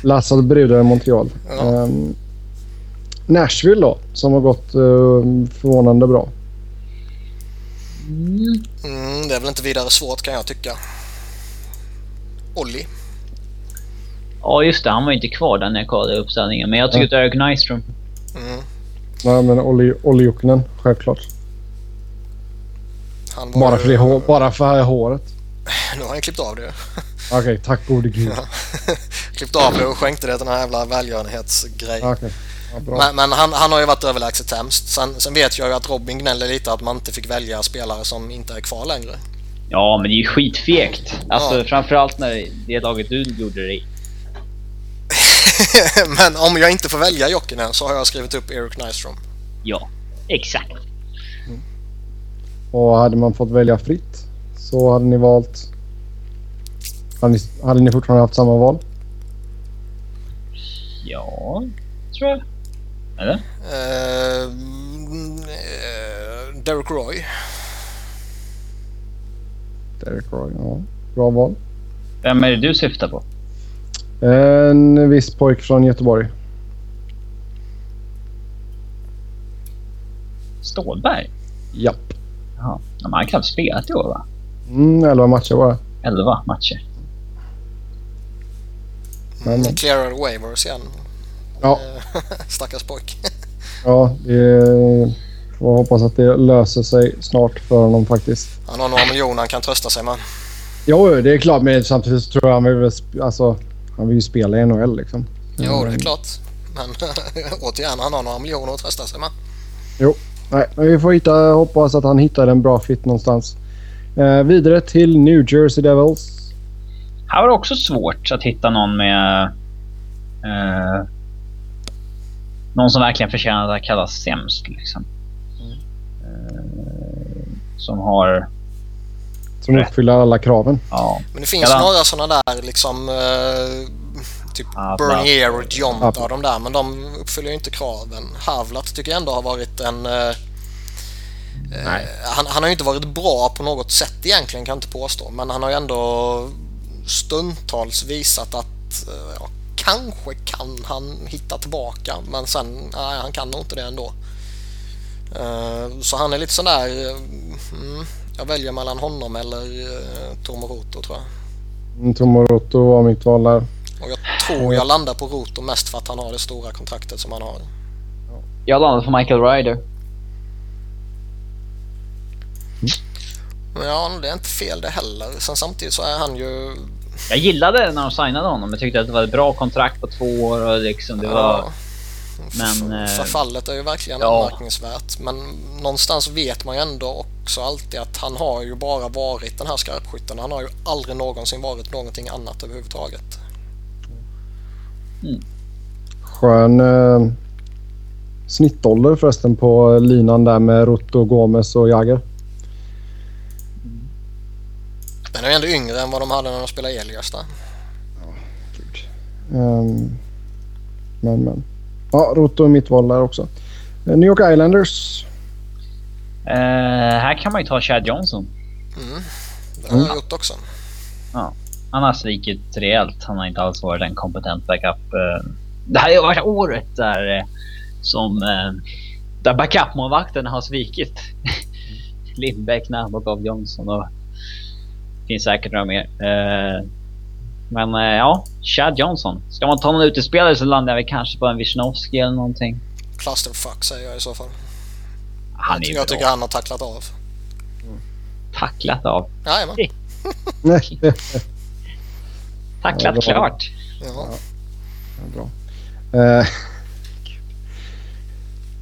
Lassade brudar i Montreal. Ja. Ehm, Nashville då, som har gått uh, förvånande bra. Mm, det är väl inte vidare svårt kan jag tycka. Olli. Ja just det, han var ju inte kvar där när jag kollade uppställningen. Men jag tycker att Eric Nyström. Mm. Nej, men Olli, Olli Jokinen, självklart. Han var Bara för, det, bara för håret. Nu har han klippt av det. Okej, tack gode gud. Ja. klippt av det och skänkte det till den här jävla välgörenhetsgrej. Okej, ja. Men, men han, han har ju varit överlägset sämst. Sen, sen vet jag ju att Robin gnäller lite att man inte fick välja spelare som inte är kvar längre. Ja men det är ju skitfegt. Alltså Ja. framförallt när det laget du gjorde det i. men om jag inte får välja Jokinen så har jag skrivit upp Eric Nyström. Ja, exakt. Och hade man fått välja fritt så hade ni valt... Hade ni, hade ni fortfarande haft samma val? Ja, tror jag. Eller? Eh, mm, eh, Derek Roy. Derek Roy, ja. Bra val. Vem är det du syftar på? En viss pojk från Göteborg. Stålberg? Japp. Jaha. Men han har knappt spelat i år va? Mm, 11 matcher bara. 11 matcher. Men, Mm, clearar waivers igen. Ja, Eh, Stackars pojk. ja, det får hoppas att det löser sig snart för honom faktiskt. Han har några miljoner han kan trösta sig med. Jo, det är klart, men samtidigt så tror jag han vill, alltså, han vill ju spela i NHL liksom. Jo, det är Mm. klart. Men återigen, han har några miljoner att trösta sig med. Jo, nej, men vi får hitta, hoppas att han hittar en bra fit någonstans. Eh, vidare till New Jersey Devils. Här var det också svårt att hitta någon med... Eh, någon som verkligen förtjänar att kallas sämst. Liksom. Eh, som har... Som uppfyller alla kraven. Ja, Men det finns Ja. några sådana där liksom... Eh, typ Ja, Bernier och Jonta Ja. och de där, men de uppfyller ju inte kraven. Havlat tycker jag ändå har varit en... Eh, eh, han, han har ju inte varit bra på något sätt egentligen kan jag inte påstå, men han har ju ändå stundtals visat att eh, ja, kanske kan han hitta tillbaka, men sen nej, han kan nog inte det ändå. Eh, så han är lite sån där... eh, Mm, jag väljer mellan honom eller uh, Tomoroto tror jag. Mm, Tomoroto var mitt val där. Och jag tror jag landar på Roto mest för att han har det stora kontraktet som han har. jag landade på Michael Ryder. Men ja, det är inte fel det heller. Sen samtidigt så är han ju... Jag gillade när de signade honom. Jag tyckte att det var ett bra kontrakt på två år och liksom det var... Ja, Men, f- eh, förfallet är ju verkligen ja. anmärkningsvärt. Men någonstans vet man ju ändå också alltid att han har ju bara varit den här skarpskytten. Han har ju aldrig någonsin varit någonting annat överhuvudtaget. Skön eh, snittålder förresten på linan där med Rotto, Gomes och Jagger. Den är ändå yngre än vad de hade när de spelade Elias där. Ehm, men, men. Ja, Rotto är mitt val där också. Eh, New York Islanders. Eh, här kan man ju ta Chad Johnson. Mm. Det har jag gjort också. Han har svikit rejält. Han har inte alls varit en kompetent backup. Eh, Det här har varit året där som där backup-målvakten har svikit. Lindbäck, Nabokov, Johnson och finns säkert några mer. Eh, Men eh, ja, Chad Johnson. Ska man ta någon utespelare så landar vi kanske på en Wisnowski eller någonting. Clusterfuck säger jag i så fall. Han jag, är jag bra. tycker han har tacklat av. Tacklat av. Jajamän. Tacklat Ja, klart. Ja. bra. Eh,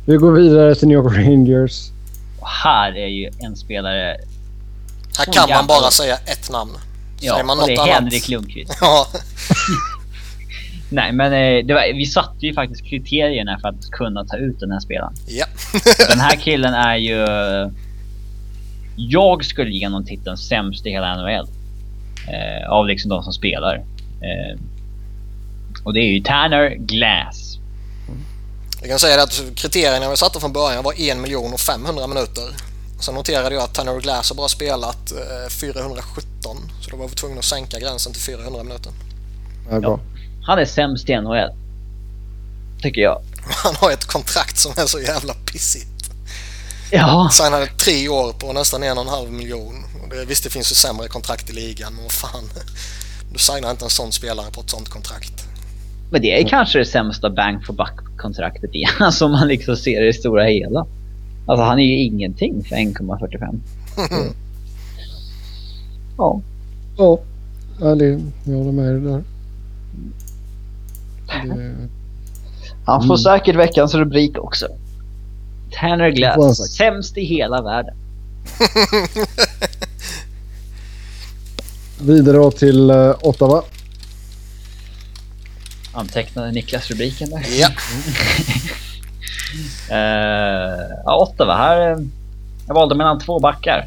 vi går vidare till New York Rangers. Och här är ju en spelare... Här kan man bara säga ett namn. Ja, Säger man och det något är annat? Henrik Lundqvist. Ja, Nej, men eh, var, vi satte ju faktiskt kriterierna för att kunna ta ut den här spelaren. ja. Den här killen är ju... Jag skulle ge honom titeln sämst i hela NHL. Eh, av liksom de som spelar. Eh, och det är ju Tanner Glass. Jag kan säga att kriterierna vi satte från början var 1 miljon och 500 minuter. Sen noterade jag att Tanner Glass har bara spelat eh, 417 så då var vi tvungna att sänka gränsen till 400 minuter. Bra. Han är sämst i NHL. Tycker jag. Han har ett kontrakt som är så jävla pissigt. Ja. Signade tre år på nästan en och en halv miljon. Och det, visst, det finns ju sämre kontrakt i ligan, men vad fan. Du signar inte en sån spelare på ett sånt kontrakt. Men det är kanske det sämsta bang for buck-kontraktet igen. Som man liksom ser i det stora hela. Alltså han är ju ingenting för 1,45. Ja. Ja, ja det, jag håller med dig där. Det, Han får Mm. säkert veckans rubrik också. Tanner Glass, sämst i hela världen. vidare till uh, Ottawa. Antecknade Niklas rubriken där. Ja, Uh, ja, Ottawa. Här, eh, jag valde mellan två backar.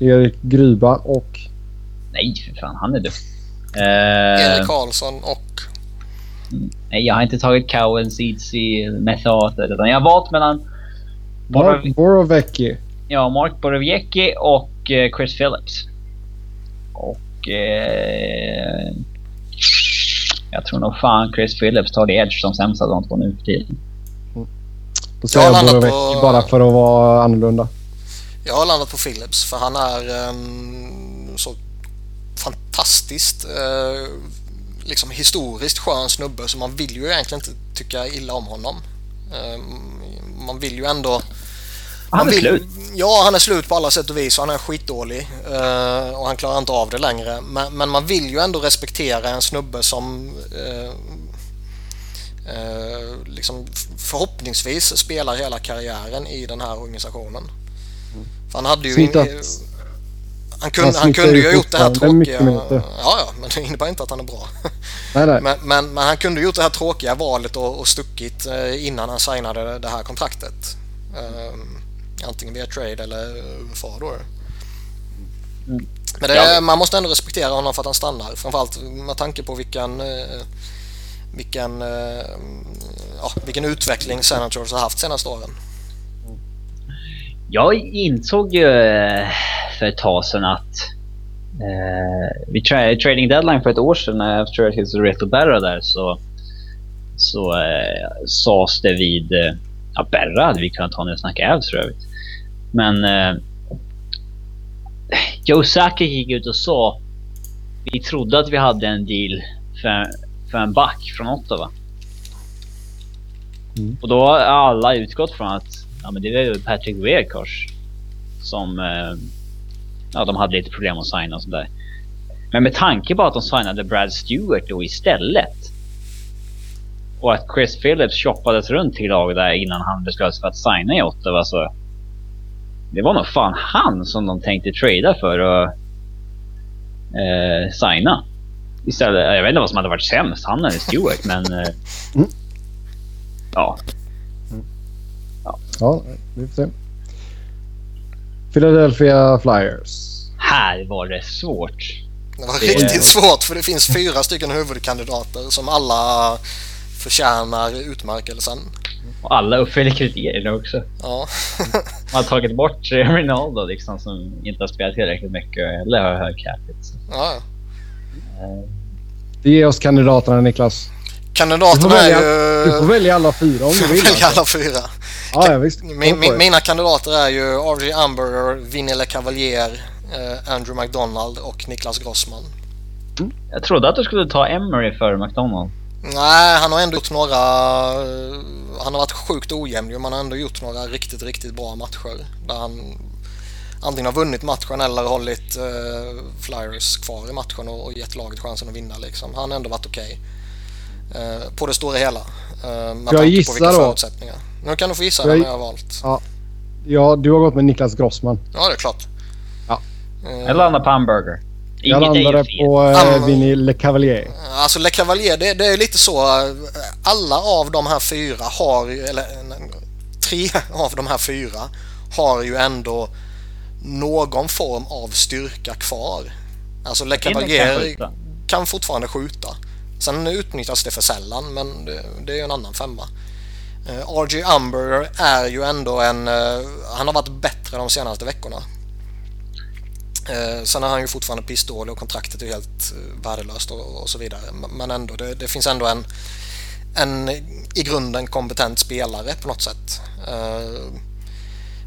Erik Gryba och Nej, för fan. Han är duktig. Uh, Erik Karlsson och... nej, jag har inte tagit Cowen, Seedsy, Methater. Utan jag har valt mellan Mark Borov, Borovecki. ja, Mark Borowiecki och eh, Chris Phillips. Och... Eh, jag tror nog fan Chris Phillips tar det edge som sämst av de två nu för tiden. Då säger Jag jag landat Borovecki på- bara för att vara annorlunda. Jag har landat på Philips för han är ehm, så fantastiskt eh, liksom historiskt skön snubbe så man vill ju egentligen inte tycka illa om honom. Ehm, man vill ju ändå... Han är vill, slut. Ja, han är slut på alla sätt och vis och han är skitdålig eh, och han klarar inte av det längre. Men, men man vill ju ändå respektera en snubbe som eh, eh, liksom förhoppningsvis spelar hela karriären i den här organisationen. För han hade ju... Smittat. In, han kunde, Han kunde ju ha gjort det här tråkiga... Ja, ja, men det innebär inte att han är bra. Nej, nej. Men, men, men han kunde gjort det här tråkiga valet och, och stuckit innan han signade det här kontraktet. Ehm, antingen via trade eller UFA då. Mm. Men det, Ja. man måste ändå respektera honom för att han stannar. Framförallt med tanke på vilken, eh, vilken, eh, ja, vilken utveckling Senators har haft senaste åren. Jag insåg ju eh, för ett tag sedan att eh, vid tra- trading deadline för ett år sedan när jag tror att det Reto Berra där så, så eh, sades det vid... Ja, Berra hade vi kunnat ta när vi snackade Avs för övrigt. Men eh, Joe Sakic gick ut och sa vi trodde att vi hade en deal för, för en back från Ottawa. Mm. Och då har alla utgått från att ja, men det var ju Patrick Weirkors som eh, ja, de hade lite problem att signa och sådär. Men med tanke på att de signade Brad Stewart då istället och att Chris Phillips shoppades runt till lag där innan han beslöt sig för att signa i Ottawa så det var nog fan han som de tänkte trada för och eh, signa. Istället, jag vet inte vad som hade varit sämst, han eller Stewart, men... Eh, Mm. Ja, Ja, vi får se. Philadelphia Flyers. här var det svårt. Det var Det- riktigt svårt för det finns fyra stycken huvudkandidater som alla förtjänar utmärkelsen. Och alla uppfyller kriterierna också. Ja. Man har tagit bort Rinaldo liksom som inte har spelat tillräckligt mycket eller har hög capita. ja. eh, Ge oss kandidaterna Niklas. Du Kandidaterna är välja, ju... du får välja alla fyra om du vill. välja Alltså. alla fyra. Ja, ja, visst. Min, min, mina kandidater är ju R.J. Amber, Vinnie LeCavalier, eh, Andrew McDonald och Niklas Grossman. Jag trodde att du skulle ta Emery före McDonald. Nej, han har ändå gjort några... eh, Han har varit sjukt ojämn men han har ändå gjort några riktigt, riktigt bra matcher. Där han antingen har vunnit matchen eller hållit eh, Flyers kvar i matchen och, och gett laget chansen att vinna. Liksom. Han har ändå varit okej. Eh, på det stora hela. Eh, med jag tanke gissa på vilka då? Nu kan du få gissa jag- vem jag har valt. Ja, du har gått med Niklas Grossman. Ja, det är klart. Ja. Eh, Jag landar på hamburger. Jag landade på eh, Vinny Le Cavalier. Alltså Le Cavalier, det, det är lite så. eh, Alla av de här fyra har ju, eller nej, tre av de här fyra har ju ändå någon form av styrka kvar. Alltså Le kan Cavalier kan fortfarande skjuta. Sen utnyttjas det för sällan, men det, det är ju en annan femma. Eh, RJ Umber är ju ändå en... eh, Han har varit bättre de senaste veckorna. Eh, sen är han ju fortfarande pissdålig och kontraktet är helt eh, värdelöst och, och så vidare. Men- ändå, det, det finns ändå en, en i grunden kompetent spelare på något sätt. Eh,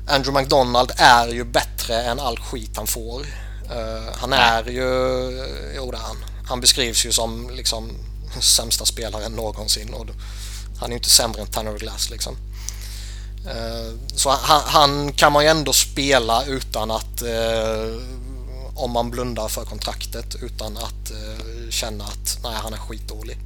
Andrew McDonald är ju bättre än all skit han får. Eh, han är ju... Jo, det är han. Han beskrivs ju som liksom sämsta spelaren någonsin och han är ju inte sämre än Tanner Glass liksom. Eh, Så han, han kan man ju ändå spela utan att eh, om man blundar för kontraktet utan att eh, känna att nej, han är skitdålig.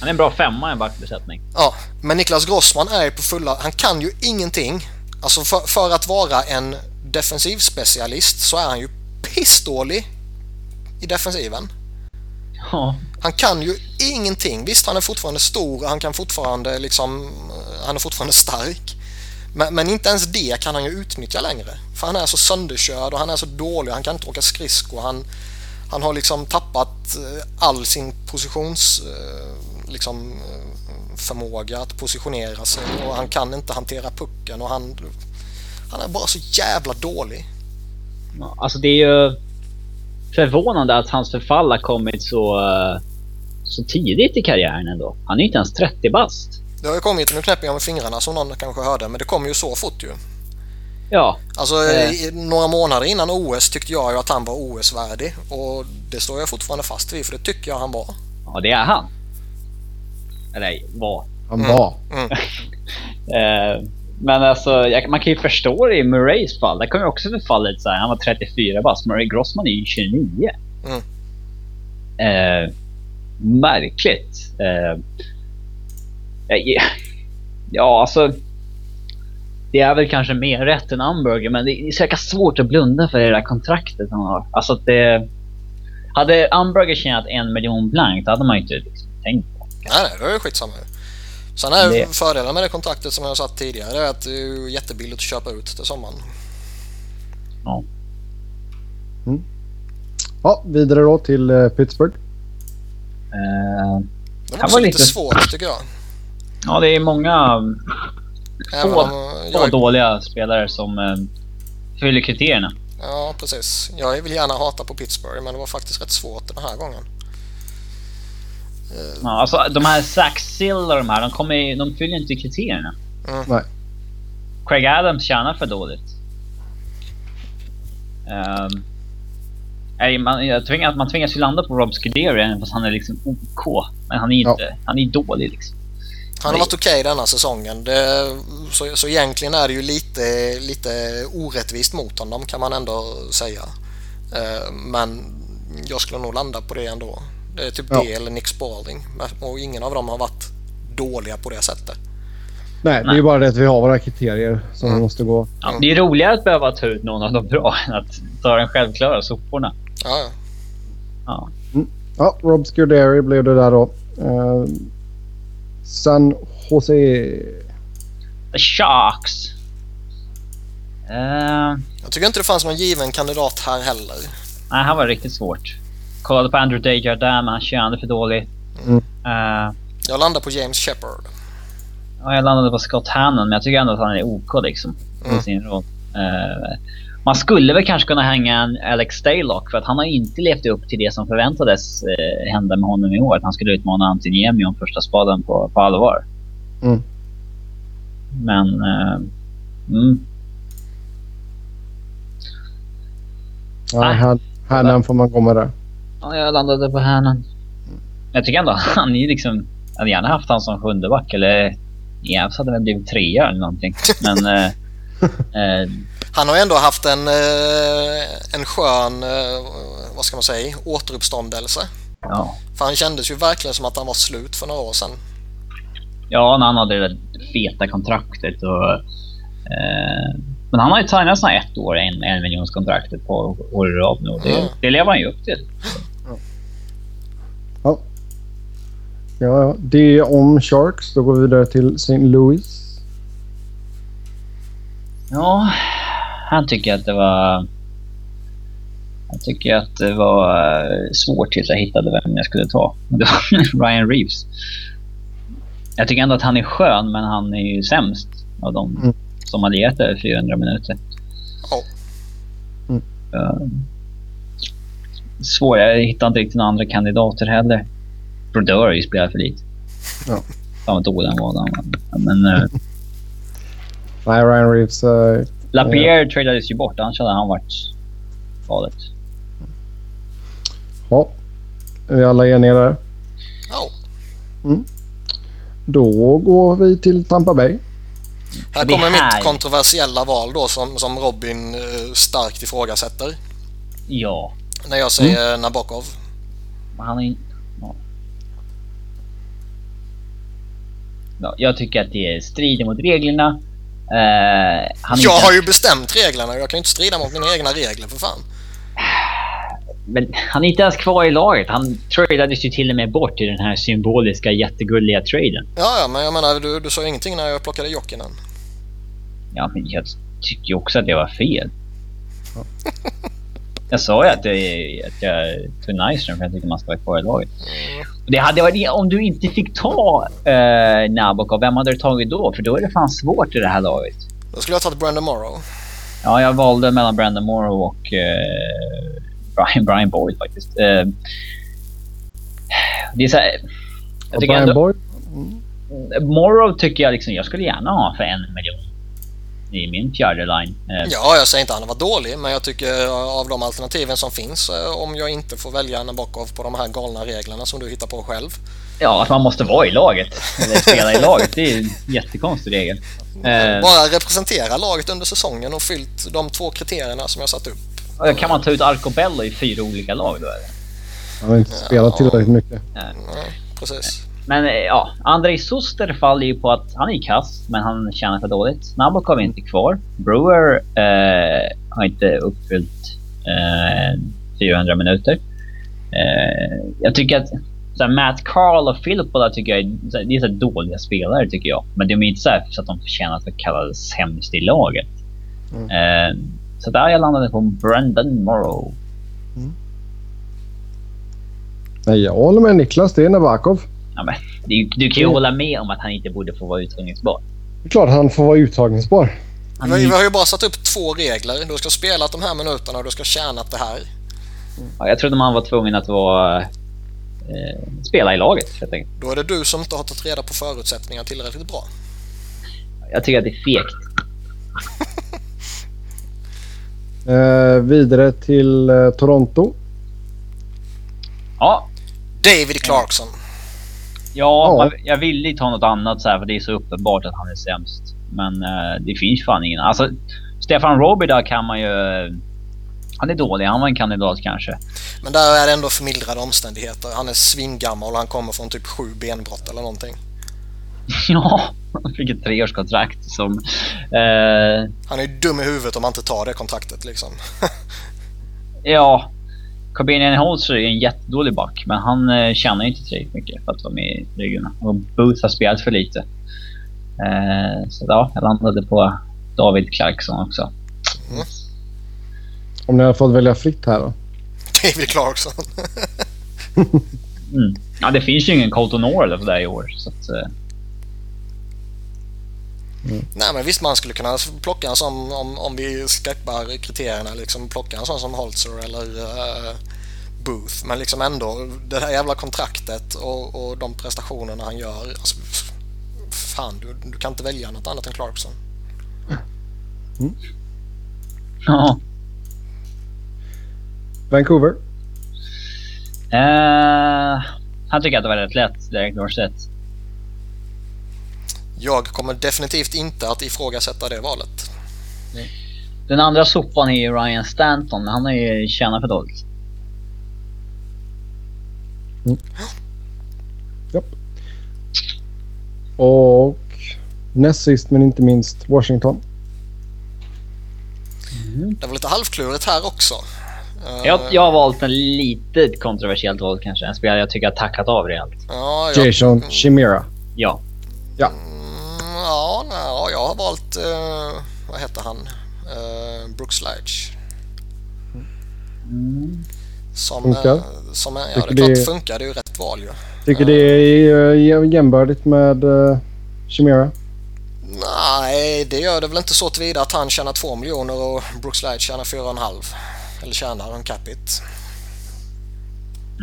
Han är en bra femma i en backbesättning. Ja, men Niklas Grossman är på fulla... Han kan ju ingenting. Alltså för, för att vara en defensiv specialist så är han ju pissdålig i defensiven. Ja. Han kan ju ingenting. Visst, han är fortfarande stor och han kan fortfarande liksom... Han är fortfarande stark. Men, men inte ens det kan han ju utnyttja längre. För han är så sönderkörd och han är så dålig. Han kan inte åka skridskor. Han, han har liksom tappat eh, all sin positions... Eh, liksom eh, förmåga att positionera sig och han kan inte hantera pucken och han... Han är bara så jävla dålig. Alltså det är ju förvånande att hans förfall har kommit så, så tidigt i karriären ändå. Han är inte ens 30 bast. Det har ju kommit, nu knäpper jag med fingrarna som någon kanske hörde, men det kom ju så fort ju. Ja, Alltså Eh. i, några månader innan OS tyckte jag ju att han var OS-värdig och det står jag fortfarande fast vid för det tycker jag han var. ja det är han. Eller var. Han Mm. var. Mm. Eh, men alltså, jag, man kan ju förstå det i Murrays fall. Där kom ju också förfallet så här. Han var 34 bast. Murray Grossman är ju 29. Mm. Eh, märkligt. Ja, alltså. Det är väl kanske mer rätt än Amberger, men det är så jäkla svårt att blunda för det där kontraktet han har. Alltså att det... Hade Amberger tjänat en miljon blankt, hade man ju inte liksom tänkt på. Nej, nej, det skitsamma ju. Sen är Det- fördelen med det kontraktet som jag har sagt tidigare det är att det är jättebilligt att köpa ut till sommaren. Ja. Ja, vidare då till eh, Pittsburgh. Eh, Det var var lite lite- svårt tycker jag. Ja, det är många Få- om få dåliga spelare som eh, fyller kriterierna. Ja, precis. Jag vill gärna hata på Pittsburgh men det var faktiskt rätt svårt den här gången. Ja, alltså, de här Zach Sill och de här, de, kommer, ju- de fyller inte kriterierna. Mm. Nej. Craig Adams tjänar för dåligt. Um, nej, man, jag tvingas, man tvingas ju landa på Rob Scuderi även fast han är liksom OK. Men han är Ja. inte, han är dålig liksom. Han har varit okej denna säsongen. Det, så, så egentligen är det ju lite, lite orättvist mot honom kan man ändå säga. Eh, Men jag skulle nog landa på det ändå. Det är typ Ja. det eller Nick Spalding. Och ingen av dem har varit dåliga på det sättet. Nej, det är Nej. ju bara det att vi har våra kriterier som Mm. måste gå. Ja, det är roligare att behöva ta ut någon av de bra än att ta den självklara soporna. Ja, ja. Ja. Ja, Rob Scuderi blev det där då. Eh, San Jose. The Sharks. Eh, Jag tycker inte det fanns någon given kandidat här heller. nej, han var riktigt svårt. Kollade på Andrew Desjardins, han tjänade för dåligt. Mm. Eh, Jag landar på James Shepard. Ja, jag landade på Scott Hannon, men jag tycker ändå att han är OK liksom. Mm. Sin roll. Eh, man skulle väl kanske kunna hänga en Alex Staylock för att han har inte levt upp till det som förväntades uh, hända med honom i år. Att han skulle utmana Antiniemi om första spaden på, på allvar. Mm. Men... eh, mm, Ja, här, här får man gå med där. ja, jag landade på Hannon. Jag tycker ändå han är liksom... Jag hade gärna haft han som sjunde back eller... Jävs hade väl blivit trea eller någonting. Men... eh, eh, Han har ändå haft en, eh, en skön, eh, vad ska man säga, återuppståndelse. ja. För han kändes ju verkligen som att han var slut för några år sedan. Ja, när han hade det där feta kontraktet och... Eh, men han har ju signat såna ett år, en, en miljons kontraktet på år i rad nu. Det, Mm. det lever han ju upp till. Ja. Ja, ja. Det om Sharks. Då går vi vidare till St. Louis. Ja, han tycker att det var... Jag tycker att det var eh, svårt tills jag hittade vem jag skulle ta. Det var Ryan Reeves. Jag tycker ändå att han är skön, men han är ju sämst av de Mm. som har lirat över 400 minuter. Ja. Mm. Eh, svår. Jag hittar inte riktigt några andra kandidater heller. Brodeur har ju spelat för lite. Ja. Fan vad dålig han var. Men uh, Nej, Ryan Reeves. eh, Lapierre tradades ju bort. Annars hade han varit valet. ja. Är vi alla eniga där? Ja. Då går vi till Tampa Bay. Här kommer här- mitt kontroversiella val då som, som Robin eh, starkt ifrågasätter. Ja. När jag säger Nabokov. Men han är ja. ja. Jag tycker att det strider mot reglerna. Eh, Jag inte- har ju bestämt reglerna och jag kan ju inte strida mot mina egna regler för fan. Men han är inte ens kvar i laget. Han tradades ju till och med bort i den här symboliska jättegulliga traden. Ja, ja, men jag menar du, du sa ingenting när jag plockade Jokinen. Ja, men jag tycker ju också att det var fel. Jag sa ju att, det, att jag tog Nyström för jag tycker man ska vara kvar i laget. Det hade varit, om du inte fick ta eh, Nabokov, vem hade du tagit då? För då är det fan svårt i det här laget. Då skulle jag ha tagit Brandon Morrow. Ja, jag valde mellan Brandon Morrow och eh, Brian, Brian Boyd faktiskt. Eh, det är så här, jag Och tycker Brian ändå, Boyd. Morrow tycker jag liksom, jag skulle gärna ha för en miljon. I min fjärde line. Eh, Ja, jag säger inte att han var dålig, men jag tycker eh, av de alternativen som finns, eh, om jag inte får välja Nabokov på de här galna reglerna som du hittar på själv. Ja, att man måste vara i laget. Eller spela i laget. Det är ju en jättekonstig regel. Bara representera laget under säsongen och fyllt de två kriterierna som jag satt upp. kan man ta ut Arcobello i fyra olika lag då eller? Han har inte spelat tillräckligt mycket. Ja, precis. Men eh, ja, Andrei Suster faller ju på att han är kass, men han tjänar för dåligt. Nabokov är inte kvar. Brewer eh, har inte uppfyllt eh, 400 minuter. Eh, jag tycker att så här, Matt Carl och Filippola tycker jag är, det är så här, dåliga spelare tycker jag. Men de är inte så, här, så att de förtjänar att kallas sämst i laget. Mm. Eh, så där jag landade på Brendan Morrow. Nej, jag håller med Niklas. Det är Navakov. Ja, men, du, du kan ju Mm. hålla med om att han inte borde få vara uttagningsbar. Det är klart han får vara uttagningsbar. Han, Vi har, vi har ju bara satt upp två regler. Du ska spela de här minuterna och du ska tjäna det här. ja, jag trodde man var tvungen att vara, eh, spela i laget helt enkelt. Då är det du som inte har tagit reda på förutsättningar tillräckligt bra. Jag tycker att det är fegt. Eh, vidare till eh, Toronto. Ja, David Clarkson. Ja, Ja. Man, jag ville ta något annat så här, för det är så uppenbart att han är sämst. Men eh, det finns fan ingen. Alltså, Stefan Robida kan man ju... Han är dålig. Han var en kandidat kanske. Men där är det ändå förmildrande omständigheter. Han är svingammal och han kommer från typ sju benbrott eller någonting. ja, han fick ett treårskontrakt som... Eh, Han är ju dum i huvudet om han inte tar det kontraktet liksom. ja, Corbinian Holzer är en jättedålig back, men han eh, tjänar inte tillräckligt mycket för att vara med i ligorna. Och Booth har spelat för lite. Eh, så ja, jag landade på David Clarkson också. Om ni har fått välja fritt här då. David Clarkson. Mm. Ja, det finns ju ingen Colton Orr för det i år. Så att, eh, Nej men visst man skulle kunna plocka en sån om, om vi skarpar kriterierna liksom plocka en sån som Holzer eller uh, Booth. Men liksom ändå det här jävla kontraktet och, och de prestationerna han gör. Alltså, fan du, du kan inte välja något annat än Clarkson. ja. Vancouver. Eh, han tycker att det var rätt lätt, Derek Dorsett. Jag kommer definitivt inte att ifrågasätta det valet. Den andra sopan är ju Ryan Stanton, han har ju tjänat för dåligt. Och näst sist men inte minst Washington. Det var lite halvklurigt här också. Eh, Jag, jag har valt en lite kontroversiellt val kanske. En spelare jag tycker har tackat av rejält. Ja, jag, Jason Chimera. Ja. Ja. Ja, ja, jag har valt... eh, vad heter han? Uh, Brooks. Mm. Som, Funkar. eh, som, ja, det är Tycker klart det- funkar. Det är ju rätt val ju. Tycker det är uh, jämnbördigt med uh, Chimera. Nej, det gör det väl inte så tillvida att han tjänar 2 miljoner och Brooks Sledge tjänar 4,5. Eller tjänar en capita.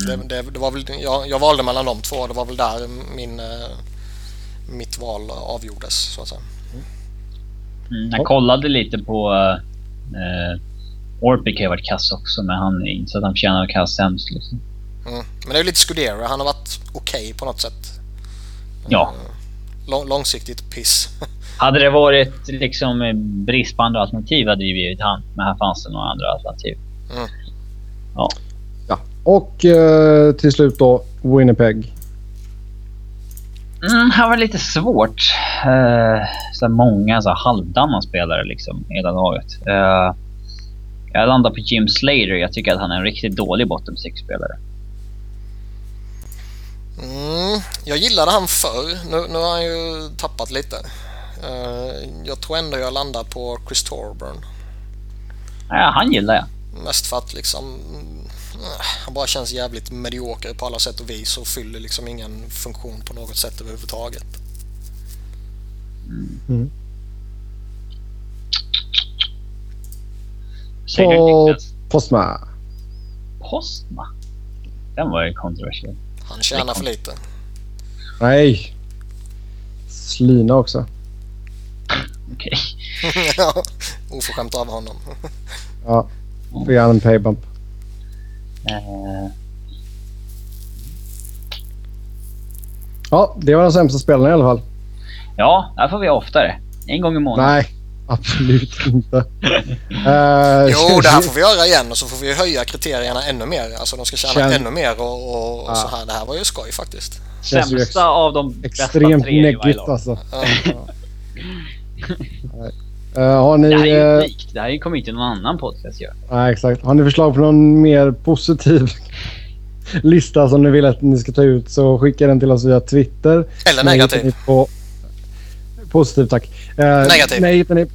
Mm. Det, det, det var väl, jag, jag valde mellan de två. Det var väl där min, eh, mitt val avgjordes så att säga. Mm, jag Ja. kollade lite på... Uh, Orpik har ju varit kass också, men han är inte så att han tjänar kass sämst. Liksom. Mm. Men det är ju lite Scudero. Han har varit okej på något sätt. Ja. Eh, Lång, långsiktigt piss. Hade det varit liksom eh, brist på andra alternativ hade det ju blivit han. Men här fanns det några andra alternativ. Ja. Och eh, till slut då Winnipeg. Mm, här var det lite svårt. Uh, så många så halvdana spelare liksom i hela laget. Eh, jag landar på Jim Slater. Jag tycker att han är en riktigt dålig bottom six-spelare. Mm. Jag gillade han förr. Nu, nu har han ju tappat lite. Eh, jag tror ändå jag landar på Chris Torburn. Ja, han gillar jag. Mest för att liksom... mm, Han bara känns jävligt medioker på alla sätt och vis och fyller liksom ingen funktion på något sätt överhuvudtaget. Och Niklas? Postma. Postma? Den var ju kontroversiell. Han tjänar för lite. Nej. Slina också. Okej. Ja, Oförskämt av honom. Ja. Får gärna en paybump. Eh, Ja, det var den sämsta spelaren i alla fall. ja, där får vi oftare. En gång i månaden. Nej, absolut inte. Uh, Jo, det här får vi göra igen och så får vi höja kriterierna ännu mer. Alltså de ska tjäna Känn- ännu mer och, och, och Ja. så här. Det här var ju skoj faktiskt. känns sämsta av de bästa Extremt tre neggigt lag. alltså. Ja. Nej. Eh, har ni... Det här är ju eh, unikt. Det här kommer inte någon annan podcast göra. Nej, exakt. Har ni förslag på någon mer positiv lista som ni vill att ni ska ta ut så skicka den till oss via Twitter. Eller negativ. På... Positiv, tack. Eh, Negativ. Mig hittar ni...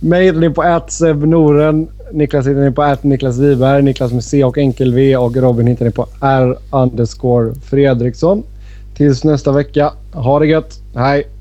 mig hittar ni på @sebnoren. Niklas hittar ni på Niklas Wiberg. Niklas med C och enkel V. Och Robin hittar ni på R underscore Fredriksson. Tills nästa vecka. Ha det gött. Hej!